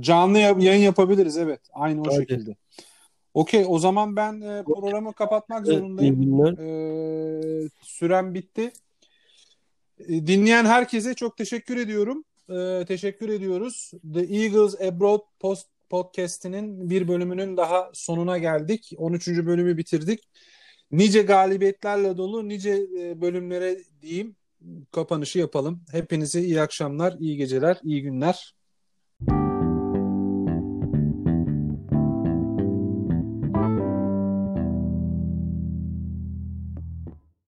A: canlı ya- yayın yapabiliriz evet. Aynı o
C: Hadi.
A: şekilde. Okey o zaman ben e, programı kapatmak zorundayım.
C: günler.
A: Ee, sürem bitti. E, Dinleyen herkese çok teşekkür ediyorum. Ee, teşekkür ediyoruz. The Eagles Abroad Post Podcast'inin bir bölümünün daha sonuna geldik. 13. bölümü bitirdik. Nice galibiyetlerle dolu nice e, bölümlere diyeyim kapanışı yapalım. Hepinize iyi akşamlar, iyi geceler, iyi günler.